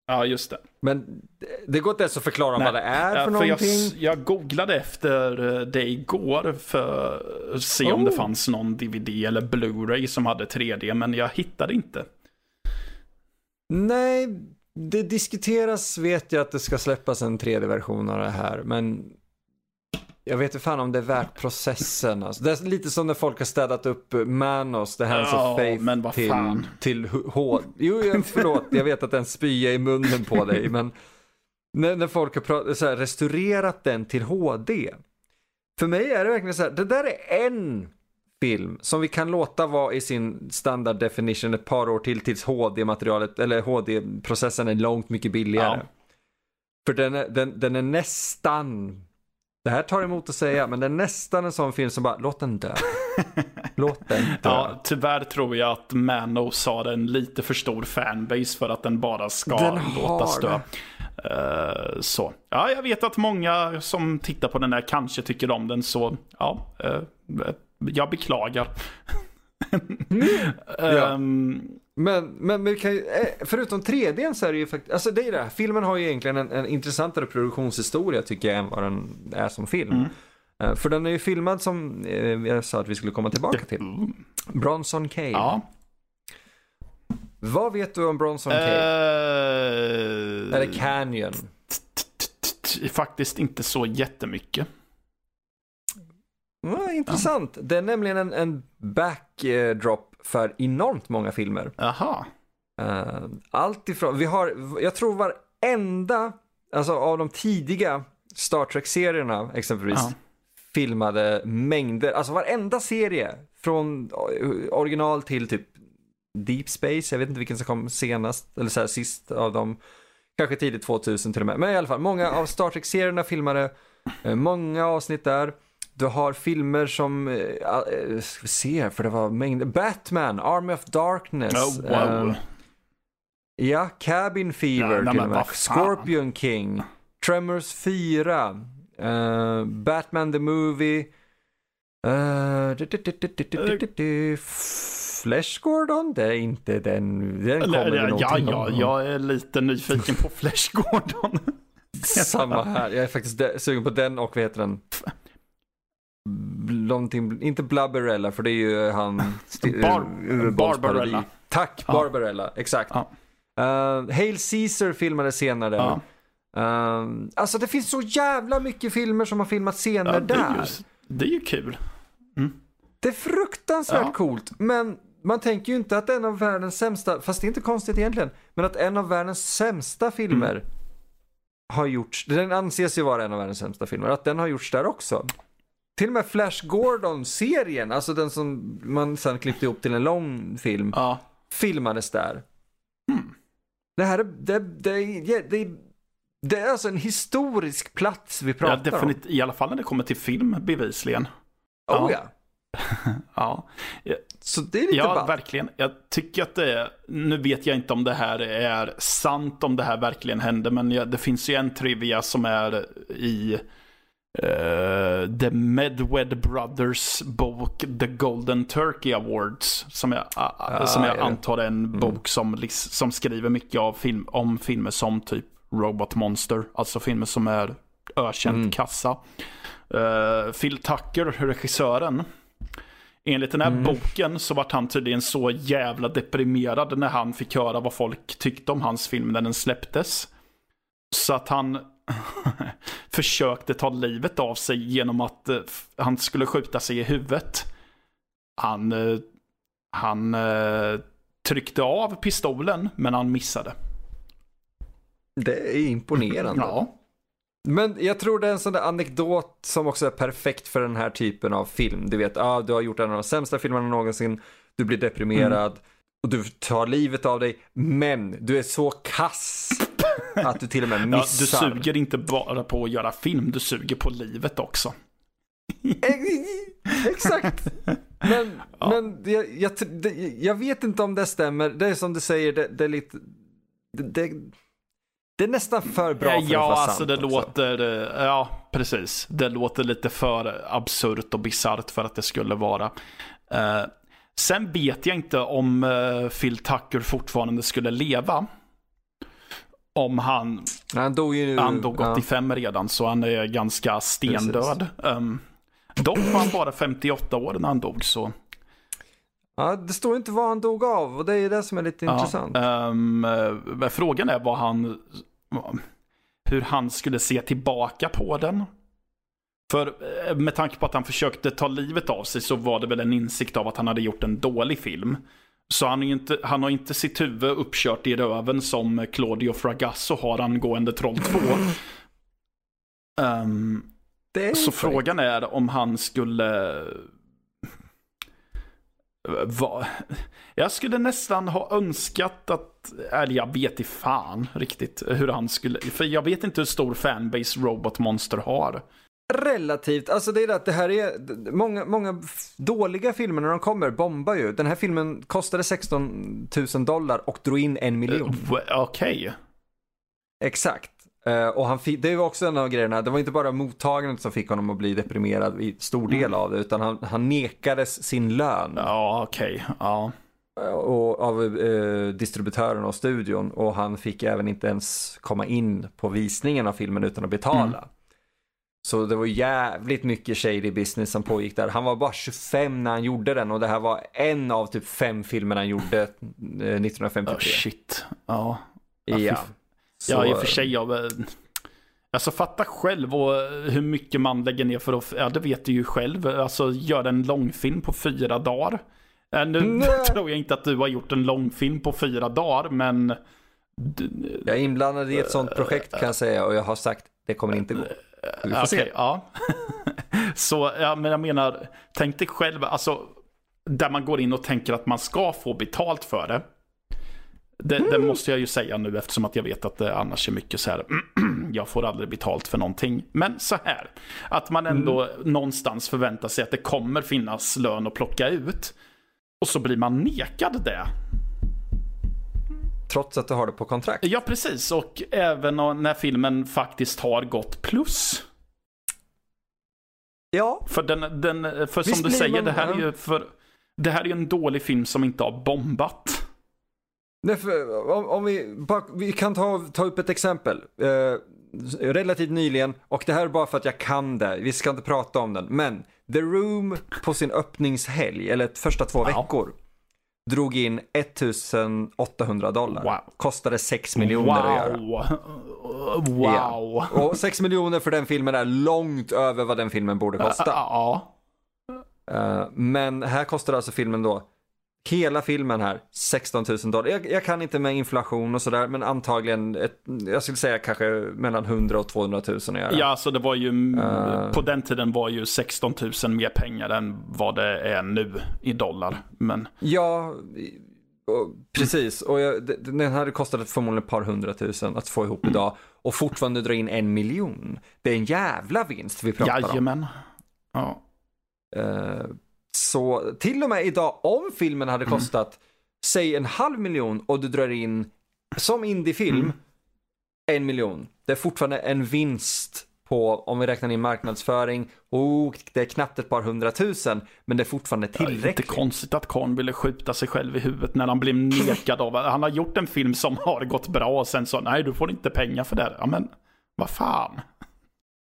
Ja, just det. Men det- går inte ens att förklara Nej. vad det är Ja, för för jag, någonting. jag googlade efter eh, det igår för att se om det Oh. fanns någon DVD eller Blu-ray som hade 3D, men jag hittade inte. Nej, det diskuteras vet jag att det ska släppas en 3D-version av det här, men jag vet inte fan om det är värt processen. Alltså. Det är lite som när folk har städat upp Manos, The Hands Ja, of Faith, men vad till, fan. till H. Jo, jag, förlåt, jag vet att det är en spya i munnen på dig, *laughs* men när, när folk har så här, restaurerat den till HD. För mig är det verkligen så här, det där är en film som vi kan låta vara i sin standard definition ett par år till tills HD-materialet, eller HD-processen är långt mycket billigare. Ja. För den är, den, den är nästan, det här tar emot att säga, men den är nästan en sån film som bara, låt den dö. *laughs* låt den dö. Ja, tyvärr tror jag att Manos har en lite för stor fanbase för att den bara ska Den har låtas dö. det. Eh, så. Ja, jag vet att många som tittar på den här kanske tycker om den, så ja, eh, jag beklagar. Ehm, Men, men, men kan eh, förutom 3D så är det ju faktiskt, alltså det är det filmen har ju egentligen en, en intressantare produktionshistoria tycker jag än vad den är som film. Mm. Eh, För den är ju filmad som eh, jag sa att vi skulle komma tillbaka till. Bronson Cave. ja. Vad vet du om Bronson Cave? Eh, Eller Canyon? Faktiskt inte så jättemycket. Ja, intressant. Det är nämligen en, en backdrop för enormt många filmer. Jaha. Uh, allt ifrån, vi har, jag tror varenda, alltså av de tidiga Star Trek-serierna exempelvis, Ja. filmade mängder, alltså varenda serie från original till typ Deep Space, jag vet inte vilken som kom senast, eller så här sist av dem, kanske tidigt 2000 till och med, men i alla fall, många av Star Trek-serierna filmade, eh, många avsnitt där, du har filmer som, äh, ska vi se här för det var mängder. Batman, Army of Darkness. Oh, wow. äh, ja, Cabin Fever ja, till och med. Scorpion King. Tremors 4. Äh, eh, Batman the Movie. Eh, Flesh Gordon? Det är inte den. Den kommer Eller, ja, ja, ja, jag är lite nyfiken på Flesh Gordon. Samma här. Jag är faktiskt sugen på den och vad heter den? Någonting, inte Blubberella för det är ju han... *laughs* Bar- urbolsparodi. Barbarella. Tack, Ja. Barbarella, exakt. Ja. Uh, Hail Caesar filmade senare. Ja. Uh, alltså det finns så jävla mycket filmer som har filmat scener Ja, det, där. är ju, det är ju kul. Det är fruktansvärt coolt, men man tänker ju inte att en av världens sämsta, fast det är inte konstigt egentligen, men att en av världens sämsta filmer Mm. har gjorts, den anses ju vara en av världens sämsta filmer, att den har gjorts där också. Till och med Flash Gordon-serien, alltså den som man sen klippte ihop till en lång film, Ja. filmades där. Mm. Det här är, det, det, det, det, är alltså en historisk plats vi Ja, pratar om. definitivt, I alla fall när det kommer till film bevisligen. Oh, Ja. ja. *laughs* Ja, Så det är lite ja ballt. verkligen. Jag tycker att det är, nu vet jag inte om det här är sant, om det här verkligen hände, men det finns ju en trivia som är i eh, The Medwed Brothers bok The Golden Turkey Awards. Som jag, ah, som jag ja. Mm. antar är en bok som, som skriver mycket av film, om filmer som typ Robot Monster. Alltså filmer som är ökänt Mm. kassa. Eh, Phil Tucker, regissören, enligt den här boken så vart han tydligen så jävla deprimerad när han fick höra vad folk tyckte om hans film när den släpptes. Så att han *laughs* försökte ta livet av sig genom att eh, han skulle skjuta sig i huvudet. Han, eh, han eh, tryckte av pistolen, men han missade. Det är imponerande. Ja. Men jag tror det är en sån där anekdot som också är perfekt för den här typen av film. Du vet, ah, du har gjort en av de sämsta filmerna någonsin, du blir deprimerad Mm. Och du tar livet av dig, men du är så kass att du till och med *laughs* Ja, missar. du suger inte bara på att göra film, du suger på livet också. Exakt. Men, *laughs* Ja. men jag, jag, det, jag vet inte om det stämmer. Det är som du säger, det, det är lite... Det, det, det är nästan för bra för att ja, vara alltså sant det också. låter, eh, ja precis. Det låter lite för absurt och bisarrt för att det skulle vara. Eh, sen vet jag inte om eh, Phil Tucker fortfarande skulle leva. Om han, Han dog ju han dog ja. 85 redan så han är ganska stendöd. Um, dock var han bara 58 år när han dog så. Ja, det står inte vad han dog av och det är ju det som är lite intressant. ehm, eh, frågan är vad han, hur han skulle se tillbaka på den. För eh, med tanke på att han försökte ta livet av sig så var det väl en insikt av att han hade gjort en dålig film. Så han, inte, han har inte sitt huvud uppkört i röven som Claudio Fragasso har angående Troll 2. *laughs* Ehm, Det är så frågan är om han skulle... Va? Jag skulle nästan ha önskat att, eller jag vet i fan riktigt hur han skulle, för jag vet inte hur stor fanbase Robot Monster har. Relativt, alltså det är det att det här är, många, många dåliga filmer när de kommer bombar ju. Den här filmen kostade 16 000 dollar och drog in en miljon. W- Okej. Exakt. Eh, och han fick, det var också en av grejerna, det var inte bara mottagandet som fick honom att bli deprimerad i stor del av det, utan han, han nekades sin lön Ja, okej. Ja. eh, och, av distributören och studion och han fick även inte ens komma in på visningen av filmen utan att betala. Så det var jävligt mycket shady business som pågick där. Han var bara 25 när han gjorde den och det här var en av typ fem filmer han gjorde eh, 1953. Oh, shit. Ja. Ja, ja. Så, Ja, i och för sig. Jag, alltså fatta själv och hur mycket man lägger ner för att, ja det vet du ju själv, alltså göra en långfilm på fyra dagar. Eh, Nu Nej. *laughs* tror jag inte att du har gjort en långfilm på fyra dagar, men... Jag är inblandad i ett sånt projekt kan jag säga och jag har sagt det kommer inte gå. Vi får Okej, se. ja. *laughs* Så, ja, men jag menar, tänk dig själv, alltså, där man går in och tänker att man ska få betalt för det. Det, det måste jag ju säga nu eftersom att jag vet att det annars är mycket så här, *clears throat* jag får aldrig betalt för någonting. Men så här, att man ändå någonstans förväntar sig att det kommer finnas lön att plocka ut. Och så blir man nekad det. Trots att du har det på kontrakt. Ja, precis. Och även när filmen faktiskt har gått plus. Ja, För, den, den, för som du säger, man- det här, är ju för, det här är en dålig film som inte har bombat. Nej, för, om, om vi, bara, vi kan ta, ta upp ett exempel. Eh, relativt nyligen, och det här är bara för att jag kan det, vi ska inte prata om den, men The Room på sin öppningshelg, eller första två Ja. veckor, drog in 1800 dollar. Wow. Kostade 6 miljoner att göra. Wow. *laughs* Wow. Ja. Och 6 miljoner för den filmen är långt över vad den filmen borde kosta. Ja. Eh, men här kostar alltså filmen då, hela filmen här, 16 000 dollar. Jag, jag kan inte med inflation och sådär, men antagligen, ett, jag skulle säga kanske mellan 100 och 200 000 att göra. Ja, så det var ju, Eh. på den tiden var ju 16 000 mer pengar än vad det är nu i dollar. Men Ja, och, precis. Och jag, den hade kostat förmodligen ett par hundratusen att få ihop idag och fortfarande dra in en miljon. Det är en jävla vinst vi pratar om. jajamän. Ja. Eh, så till och med idag, om filmen hade kostat, säg en halv miljon och du drar in, som indiefilm, Mm. en miljon. Det är fortfarande en vinst på, om vi räknar in marknadsföring, och det är knappt ett par hundratusen, men det är fortfarande Det är inte tillräckligt. konstigt att Karn ville skjuta sig själv i huvudet när han blev nekad av... Han har gjort en film som har gått bra och sen så, nej du får inte pengar för det. Ja men, vad fan.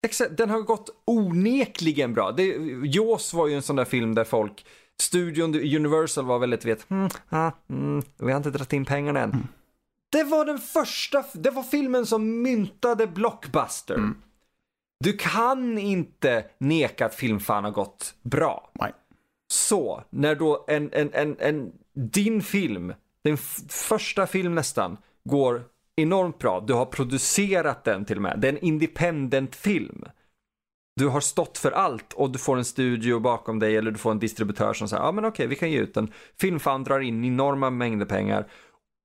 Exakt, den har gått onekligen bra. Det, Jaws var ju en sån där film där folk, studion, Universal var väldigt, vet, mm, ah, mm, vi har inte dragit in pengarna än. Mm. Det var den första, det var filmen som myntade blockbuster. Mm. Du kan inte neka att filmfan har gått bra. Nej. Så, när då en, en, en, en din film, din f- första film nästan, går enormt bra. Du har producerat den till och med. Det är en independent film. Du har stått för allt och du får en studio bakom dig eller du får en distributör som säger ja men okej vi kan ge ut den. Filmfan drar in enorma mängder pengar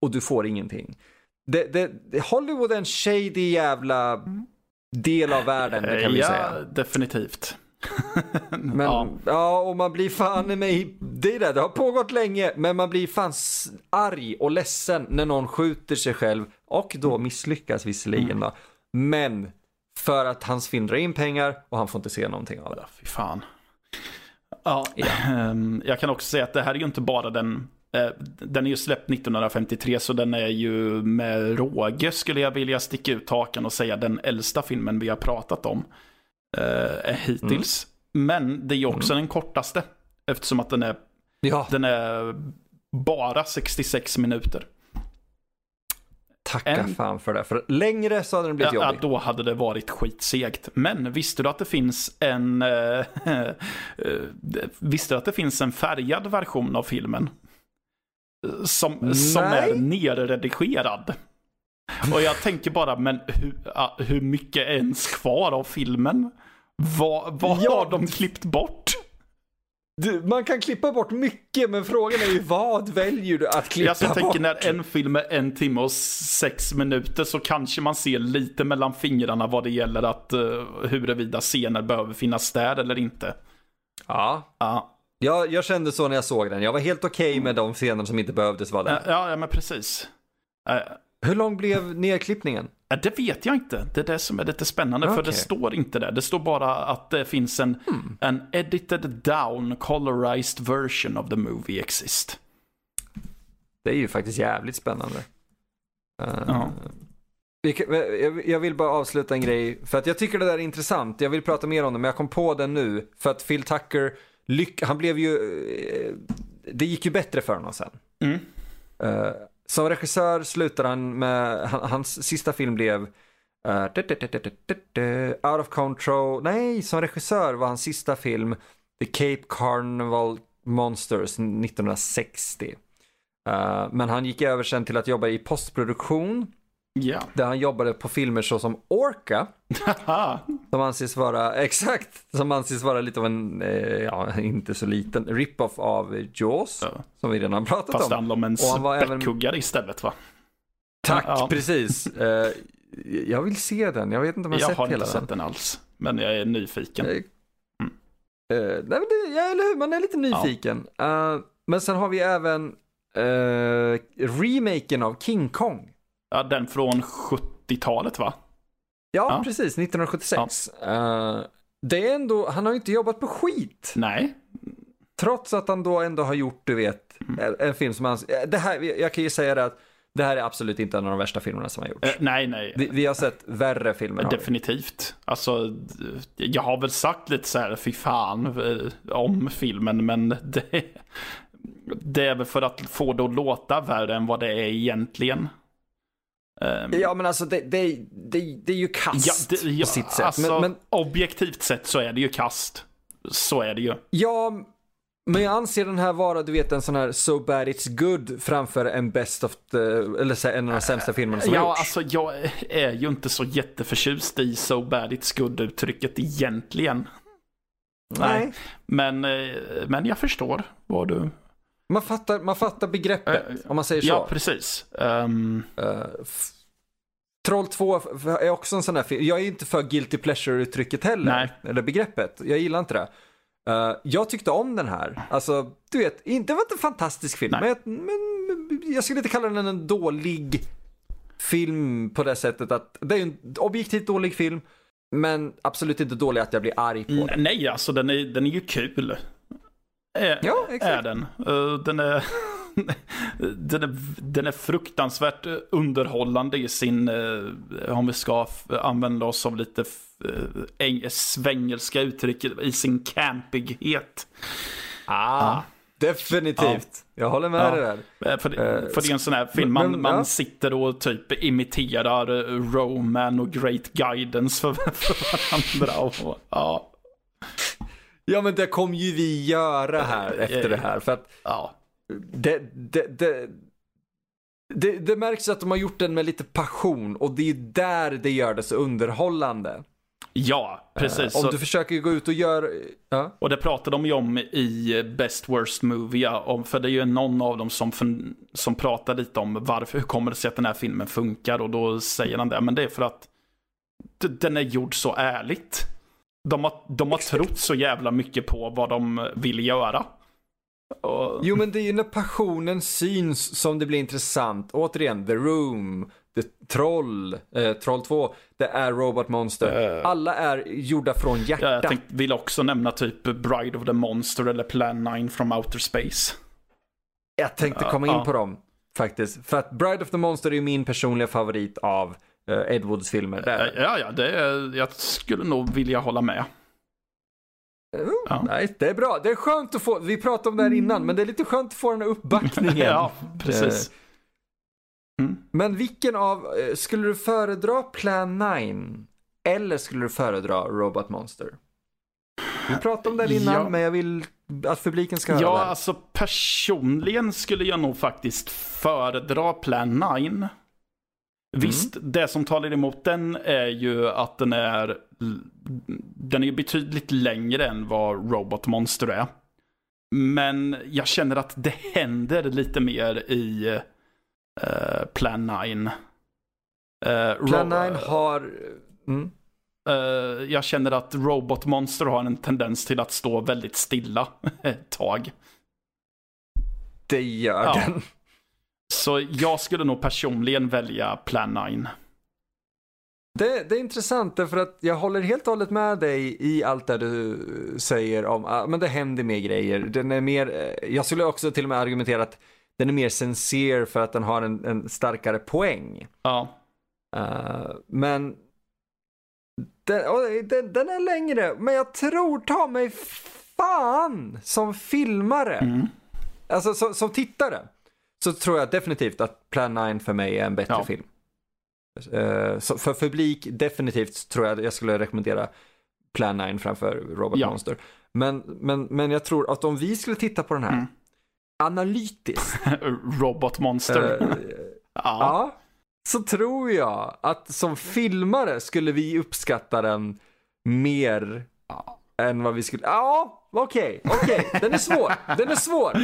och du får ingenting. Det, det, Hollywood är en shady jävla del av världen det kan vi ja, säga. definitivt. Men, ja. ja. och man blir fan i mig, det är det, det har pågått länge, men man blir fan arg och ledsen när någon skjuter sig själv och då misslyckas visserligen då. Men för att hans film drar in pengar och han får inte se någonting av det. Ja, fy fan. Ja, *clears throat* ehm, jag kan också säga att det här är ju inte bara den eh, den är ju släppt 1953 så den är ju med råge skulle jag vilja sticka ut hakan och säga den äldsta filmen vi har pratat om. Eh, hittills. Men det är också den kortaste. Eftersom att den är, Ja, den är bara 66 minuter. tacka en- fan för det. För längre så hade den blivit Ja, jobbig. då hade det varit skitsegt. Men visste du att det finns en... eh, *laughs* eh, visste du att det finns en färgad version av filmen? Som, som är nerredigerad. *laughs* Och jag tänker bara, men hur, hur mycket är ens kvar av filmen? Vad, vad Ja. har de klippt bort? Du, man kan klippa bort mycket, men frågan är ju vad väljer du att klippa Alltså, jag bort? tänker när en film är en timme och sex minuter så kanske man ser lite mellan fingrarna vad det gäller att uh, huruvida scener behöver finnas där eller inte. Ja, Ja, jag, jag kände så när jag såg den. Jag var helt okej med de scener som inte behövdes vara där. ja, ja men precis. Eh, Hur lång blev nedklippningen? eh, det vet jag inte. Det är det som är lite spännande, för Okej. det står inte där. Det står bara att det finns en, en edited down colorized version of the movie exist. Det är ju faktiskt jävligt spännande. Eh, Ja. kan- jag- vill bara avsluta en grej, för att jag tycker det där är intressant. Jag vill prata mer om det, men jag kom på den nu. För att Phil Tucker, han blev ju, eh, det gick ju bättre för honom sen. Mm. Eh, som regissör slutade han med, han, hans sista film blev uh, Out of Control, nej, som regissör var hans sista film The Cape Carnival Monsters 1960. Uh, eh, men han gick över sen till att jobba i postproduktion Ja. där han jobbade på filmer såsom Orca *laughs* som anses vara, *laughs* exakt, som anses vara lite av en, eh, ja inte så liten, rip-off av Jaws Ja. som vi redan har pratat Fast det om. handlar om en Och han var även- späckhuggare istället va? Tack, Ja. precis. *laughs* Eh, jag vill se den, jag vet inte om jag, Jag sett har hela inte den. sett den alls. Men jag är nyfiken. Eh, eh, nej, det, ja, eller hur, man är lite nyfiken. Eh, men sen har vi även uh, remaken av King Kong. Ja, den från 70-talet va? Ja, Ja. precis, 1976. Eh, det är ändå, han har ju inte jobbat på skit. Nej. Trots att han då ändå har gjort, du vet, Mm. en film som han, eh, det här, jag kan ju säga det att det här är absolut inte en av de värsta filmerna som har gjorts. Eh, nej, nej. Vi, vi har sett värre filmer. Definitivt. Alltså, jag har väl sagt lite så här, fy fan, om filmen, men det, det är väl för att få det att låta värre än vad det är egentligen. Ehm, Ja men alltså det, det, det, det är ju kast ja, det, ja, på sitt sätt. Alltså, men, men, objektivt sett så är det ju kast. Så är det ju. ja, men jag anser den här vara, du vet en sån här So Bad It's Good framför en best of the, eller så en av de sämsta filmerna som Ja, gjorts. alltså jag är ju inte så jätteförtjust i So bad it's good uttrycket egentligen. Nej. Men, eh, men jag förstår vad du... Man fattar, man fattar begreppet, Eh, om man säger så. Ja, precis. Eh, f- Troll 2 f- är också en sån här film. Jag är inte för guilty pleasure-uttrycket heller. Nej. Eller begreppet. Jag gillar inte det. Eh, jag tyckte om den här. Alltså, du vet, inte, det var inte en fantastisk film. Men, jag- men, jag skulle inte kalla den en dålig film på det sättet att det är en objektivt dålig film. Men absolut inte dålig att jag blir arg på den. nej, alltså den är, den är ju kul. Är, Ja, exakt. är den. Eh, den, är, *laughs* den, är, den är fruktansvärt underhållande i sin, eh, om vi ska använda oss av lite eh, svängelska uttryck, i sin campighet. Ah. Definitivt. Jag håller med Ja. dig där. För, det- för det är en sån här film, man, men, man ja. sitter och typ imiterar Roman och Great Guidance för, *laughs* för varandra. Och, ja, Ja men det kommer ju vi göra här Eh, efter det här. För att ja. det, det, det, det, det märks att de har gjort den med lite passion och det är där det gör det så underhållande. ja, precis. Om du försöker gå ut och göra... Ja. Och det pratade de ju om i Best Worst Movie, om, för det är ju någon av dem som, som pratar lite om varför, hur kommer det sig att den här filmen funkar och då säger han det, men det är för att den är gjord så ärligt. De har, de har trott så jävla mycket på vad de vill göra. Och, Jo men det är ju när passionen syns som det blir intressant. Återigen, The Room, The Troll, eh, Troll 2, det är Robot Monster. Eh. Alla är gjorda från ja, hjärta. jag tänkte, vill också nämna typ Bride of the Monster eller Plan 9 from Outer Space. Jag tänkte komma in ja. på dem faktiskt. För att Bride of the Monster är ju min personliga favorit av Ed Woods filmer. Där. Ja, ja, det är, jag skulle nog vilja hålla med. ja. Nej, det är bra. Det är skönt att få, vi pratade om det här innan, men det är lite skönt att få den här uppbackningen. *laughs* Ja, precis. Mm. Men vilken av, eh, skulle du föredra Plan 9? Eller skulle du föredra Robot Monster? Vi pratade om det här innan, Ja. men jag vill att publiken ska höra Ja, det. alltså personligen skulle jag nog faktiskt föredra Plan 9. Visst, det som talar emot den är ju att den är den är betydligt längre än vad Robot Monster är. Men jag känner att det händer lite mer i eh, Plan 9. Eh, Plan Ro- 9 har... Mm. Eh, jag känner att Robot Monster har en tendens till att stå väldigt stilla *laughs* ett tag. Det gör Ja. den. Så jag skulle nog personligen välja Plan 9. Det, det är intressant därför att jag håller helt och hållet med dig i allt det du säger om, ah, men det händer mer grejer. Den är mer, eh, jag skulle också till och med argumentera att den är mer sincere för att den har en, en starkare poäng. Ja. Eh, men den, den, den är längre, men jag tror ta mig fan som filmare, Mm. alltså som, som tittare, så tror jag definitivt att Plan 9 för mig är en bättre Ja. film. Eh, så för publik definitivt tror jag jag skulle rekommendera Plan 9 framför Robot Ja. Monster. Men, men, men jag tror att om vi skulle titta på den här Mm. analytiskt, *laughs* Robot Monster. eh, *laughs* ja. Ja, så tror jag att som filmare skulle vi uppskatta den mer än vad vi skulle... Ja, okej, okej, den är svår, den är svår. *laughs*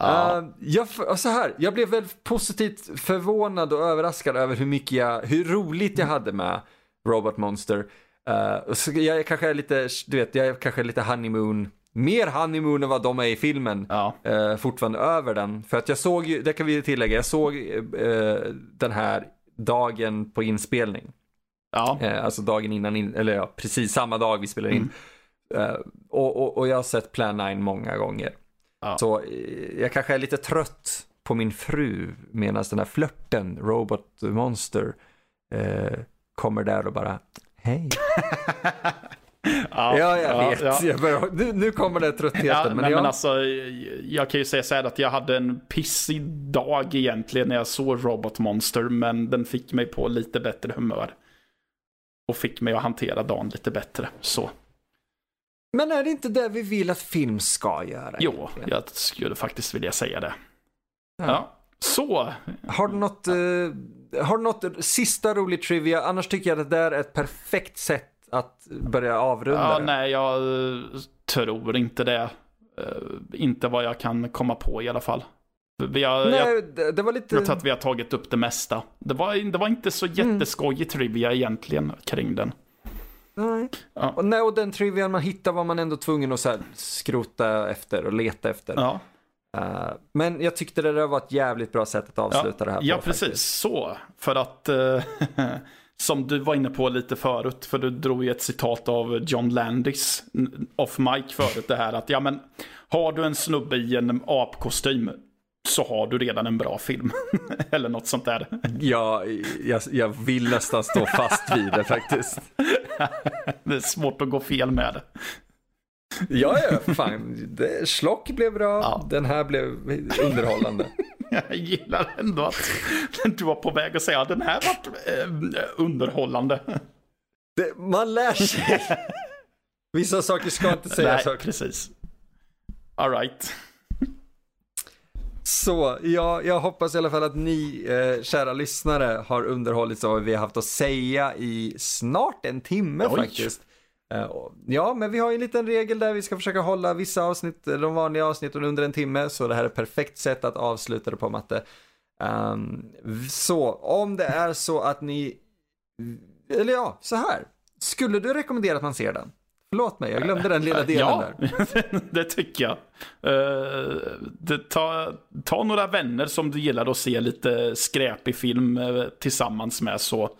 Ja. Eh, jag, så här, jag blev väldigt positivt förvånad och överraskad över hur mycket jag, hur roligt jag hade med Robot Monster. Och så jag kanske är lite, du vet, jag kanske är lite honeymoon, mer honeymoon än vad de är i filmen ja. eh, fortfarande över den. För att jag såg ju, det kan vi tillägga, jag såg den här dagen på inspelning. Ja. Alltså dagen innan, in, eller ja, precis samma dag vi spelar in. Eh, och, och, och jag har sett Plan 9 många gånger. Ja. Så eh, jag kanske är lite trött på min fru medan den här flörten, Robot Monster, eh, kommer där och bara Hej. *laughs* Ja, Ja, jag vet. ja. Jag börjar, nu, nu kommer den tröttheten. Ja, men nej, jag, men alltså, jag kan ju säga så här att jag hade en pissig dag egentligen när jag såg Robot Monster, men den fick mig på lite bättre humör. Och fick mig att hantera dagen lite bättre. Så, men är det inte det vi vill att film ska göra? jo, jag skulle faktiskt vilja säga det. Ja. Ja. Så, Har du något, eh, har du något sista roligt trivia? Annars tycker jag att det där är ett perfekt sätt att börja avrunda ja, det. nej, jag eh, tror inte det. Eh, inte vad jag kan komma på i alla fall. Har, jag, Nej, det, det var lite... jag tror att vi har tagit upp det mesta. Det var, det var inte så jätteskojig trivia egentligen kring den. Nej. Ja. Och, nej, och den trivian man hittar var man ändå tvungen att så här, skrota efter och leta efter. Ja. Eh, men jag tyckte det där var ett jävligt bra sätt att avsluta det här på. Ja, faktiskt. precis. Så. För att, eh, *laughs* som du var inne på lite förut, för du drog ju ett citat av John Landis off mic förut, det här att ja men, har du en snubbe i en apkostym så har du redan en bra film. *laughs* Eller något sånt där. Ja, jag, jag vill nästan stå fast vid det faktiskt. Det är svårt att gå fel med det. Ja, ja, fan. Det, Schlock blev bra, Ja. den här blev underhållande. *laughs* Jag gillar ändå att du var på väg att säga att den här var eh, underhållande. Det, man lär sig. *laughs* Vissa saker ska inte sägas Nej, precis. All right. Så, ja, jag hoppas i alla fall att ni, eh, kära lyssnare, har underhållits av vad vi har haft att säga i snart en timme Oj. faktiskt. Eh, ja, men vi har ju en liten regel där vi ska försöka hålla vissa avsnitt, de vanliga avsnitten under en timme, så det här är ett perfekt sätt att avsluta det på matte. Ehm, så, om det är så att ni, eller ja, så här. Skulle du rekommendera att man ser den? Förlåt mig, jag glömde den lilla delen ja, där. *laughs* det tycker jag. Eh, det, ta, ta några vänner som du gillar att se lite skräpig film eh, tillsammans med så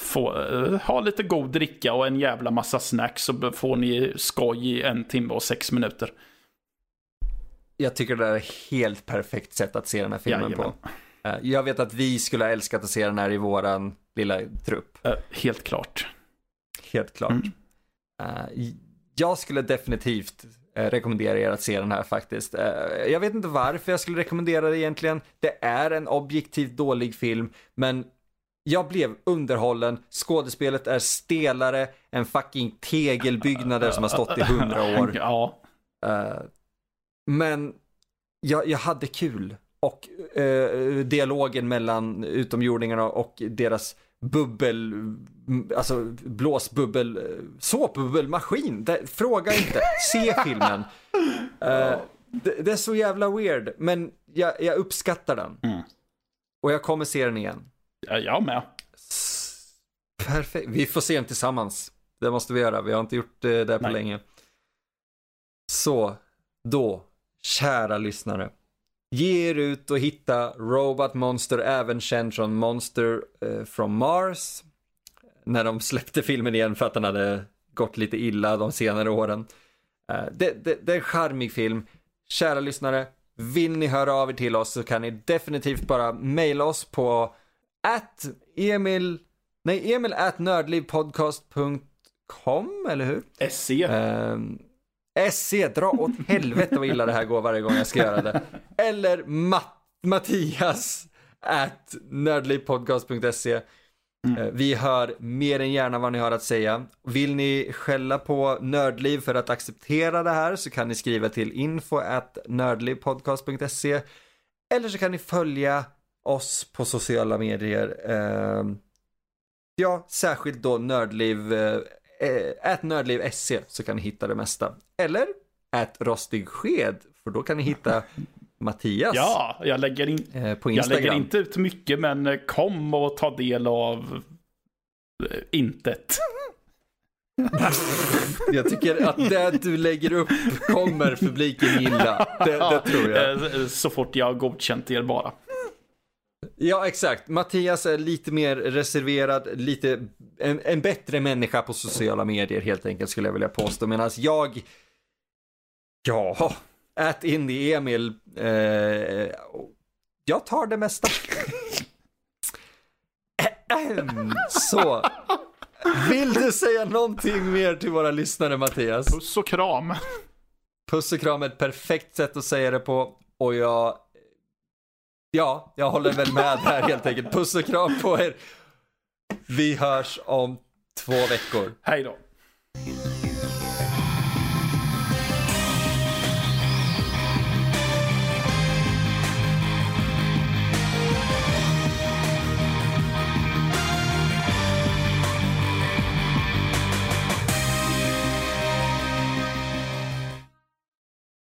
få, eh, ha lite god dricka och en jävla massa snacks så får ni skoj i en timme och sex minuter. Jag tycker det är ett helt perfekt sätt att se den här filmen Jajamän. på. Eh, Jag vet att vi skulle ha älskat att se den här i våran lilla trupp. Eh, helt klart. Helt klart. Mm. Eh, Jag skulle definitivt eh, rekommendera er att se den här faktiskt. Eh, Jag vet inte varför jag skulle rekommendera det egentligen. Det är en objektivt dålig film, men jag blev underhållen. Skådespelet är stelare än fucking tegelbyggnader som har stått i hundra år. *laughs* Ja, men jag, jag hade kul. Och dialogen mellan utomjordingarna och deras bubbel, m- alltså blåsbubbel, eh, såpbubbelmaskin. Det, fråga inte, se *laughs* filmen. Eh, det, det är så jävla weird, men jag, jag uppskattar den. Mm. Och jag kommer se den igen. Ja, jag med. Perfekt, vi får se den tillsammans. Det måste vi göra, vi har inte gjort det där på Nej. länge. Så, då, kära lyssnare. Ge er ut och hitta Robot Monster, även känd från Monster eh, from Mars. När de släppte filmen igen för att den hade gått lite illa de senare åren. Eh, det, det, det är en charmig film. Kära lyssnare, vill ni höra av er till oss så kan ni definitivt bara mejla oss på at emil, nej emil at nördlivpodcast.com, eller hur? SE. Um, SC, dra åt helvete vad illa det här går varje gång jag ska göra det. *laughs* Eller Matt, Mattias at nördlivpodcast.se. Eh, Vi hör mer än gärna vad ni har att säga. Vill ni skälla på Nördliv för att acceptera det här så kan ni skriva till info at nördlivpodcast.se. Eller så kan ni följa oss på sociala medier. Ehm, Ja, särskilt då Nördliv, eh, ät Nördliv SC så kan ni hitta det mesta. Eller ät Rostig Sked, för då kan ni hitta *laughs* Mattias Ja, jag lägger, in, eh, på jag Instagram. lägger inte ut mycket men eh, kom och ta del av eh, intet. *laughs* Jag tycker att det du lägger upp kommer publiken gilla. Det, det tror jag. Så fort jag har godkänt er bara. Ja, exakt. Mattias är lite mer reserverad, lite en, en bättre människa på sociala medier helt enkelt skulle jag vilja påstå. Medan jag, ja, ät Indie Emil, eh, jag tar det mesta. Så, vill du säga någonting mer till våra lyssnare Mattias? Puss och kram. Puss och kram är ett perfekt sätt att säga det på och jag Ja, jag håller väl med här helt enkelt. Puss och kram på er. Vi hörs om två veckor. Hej då.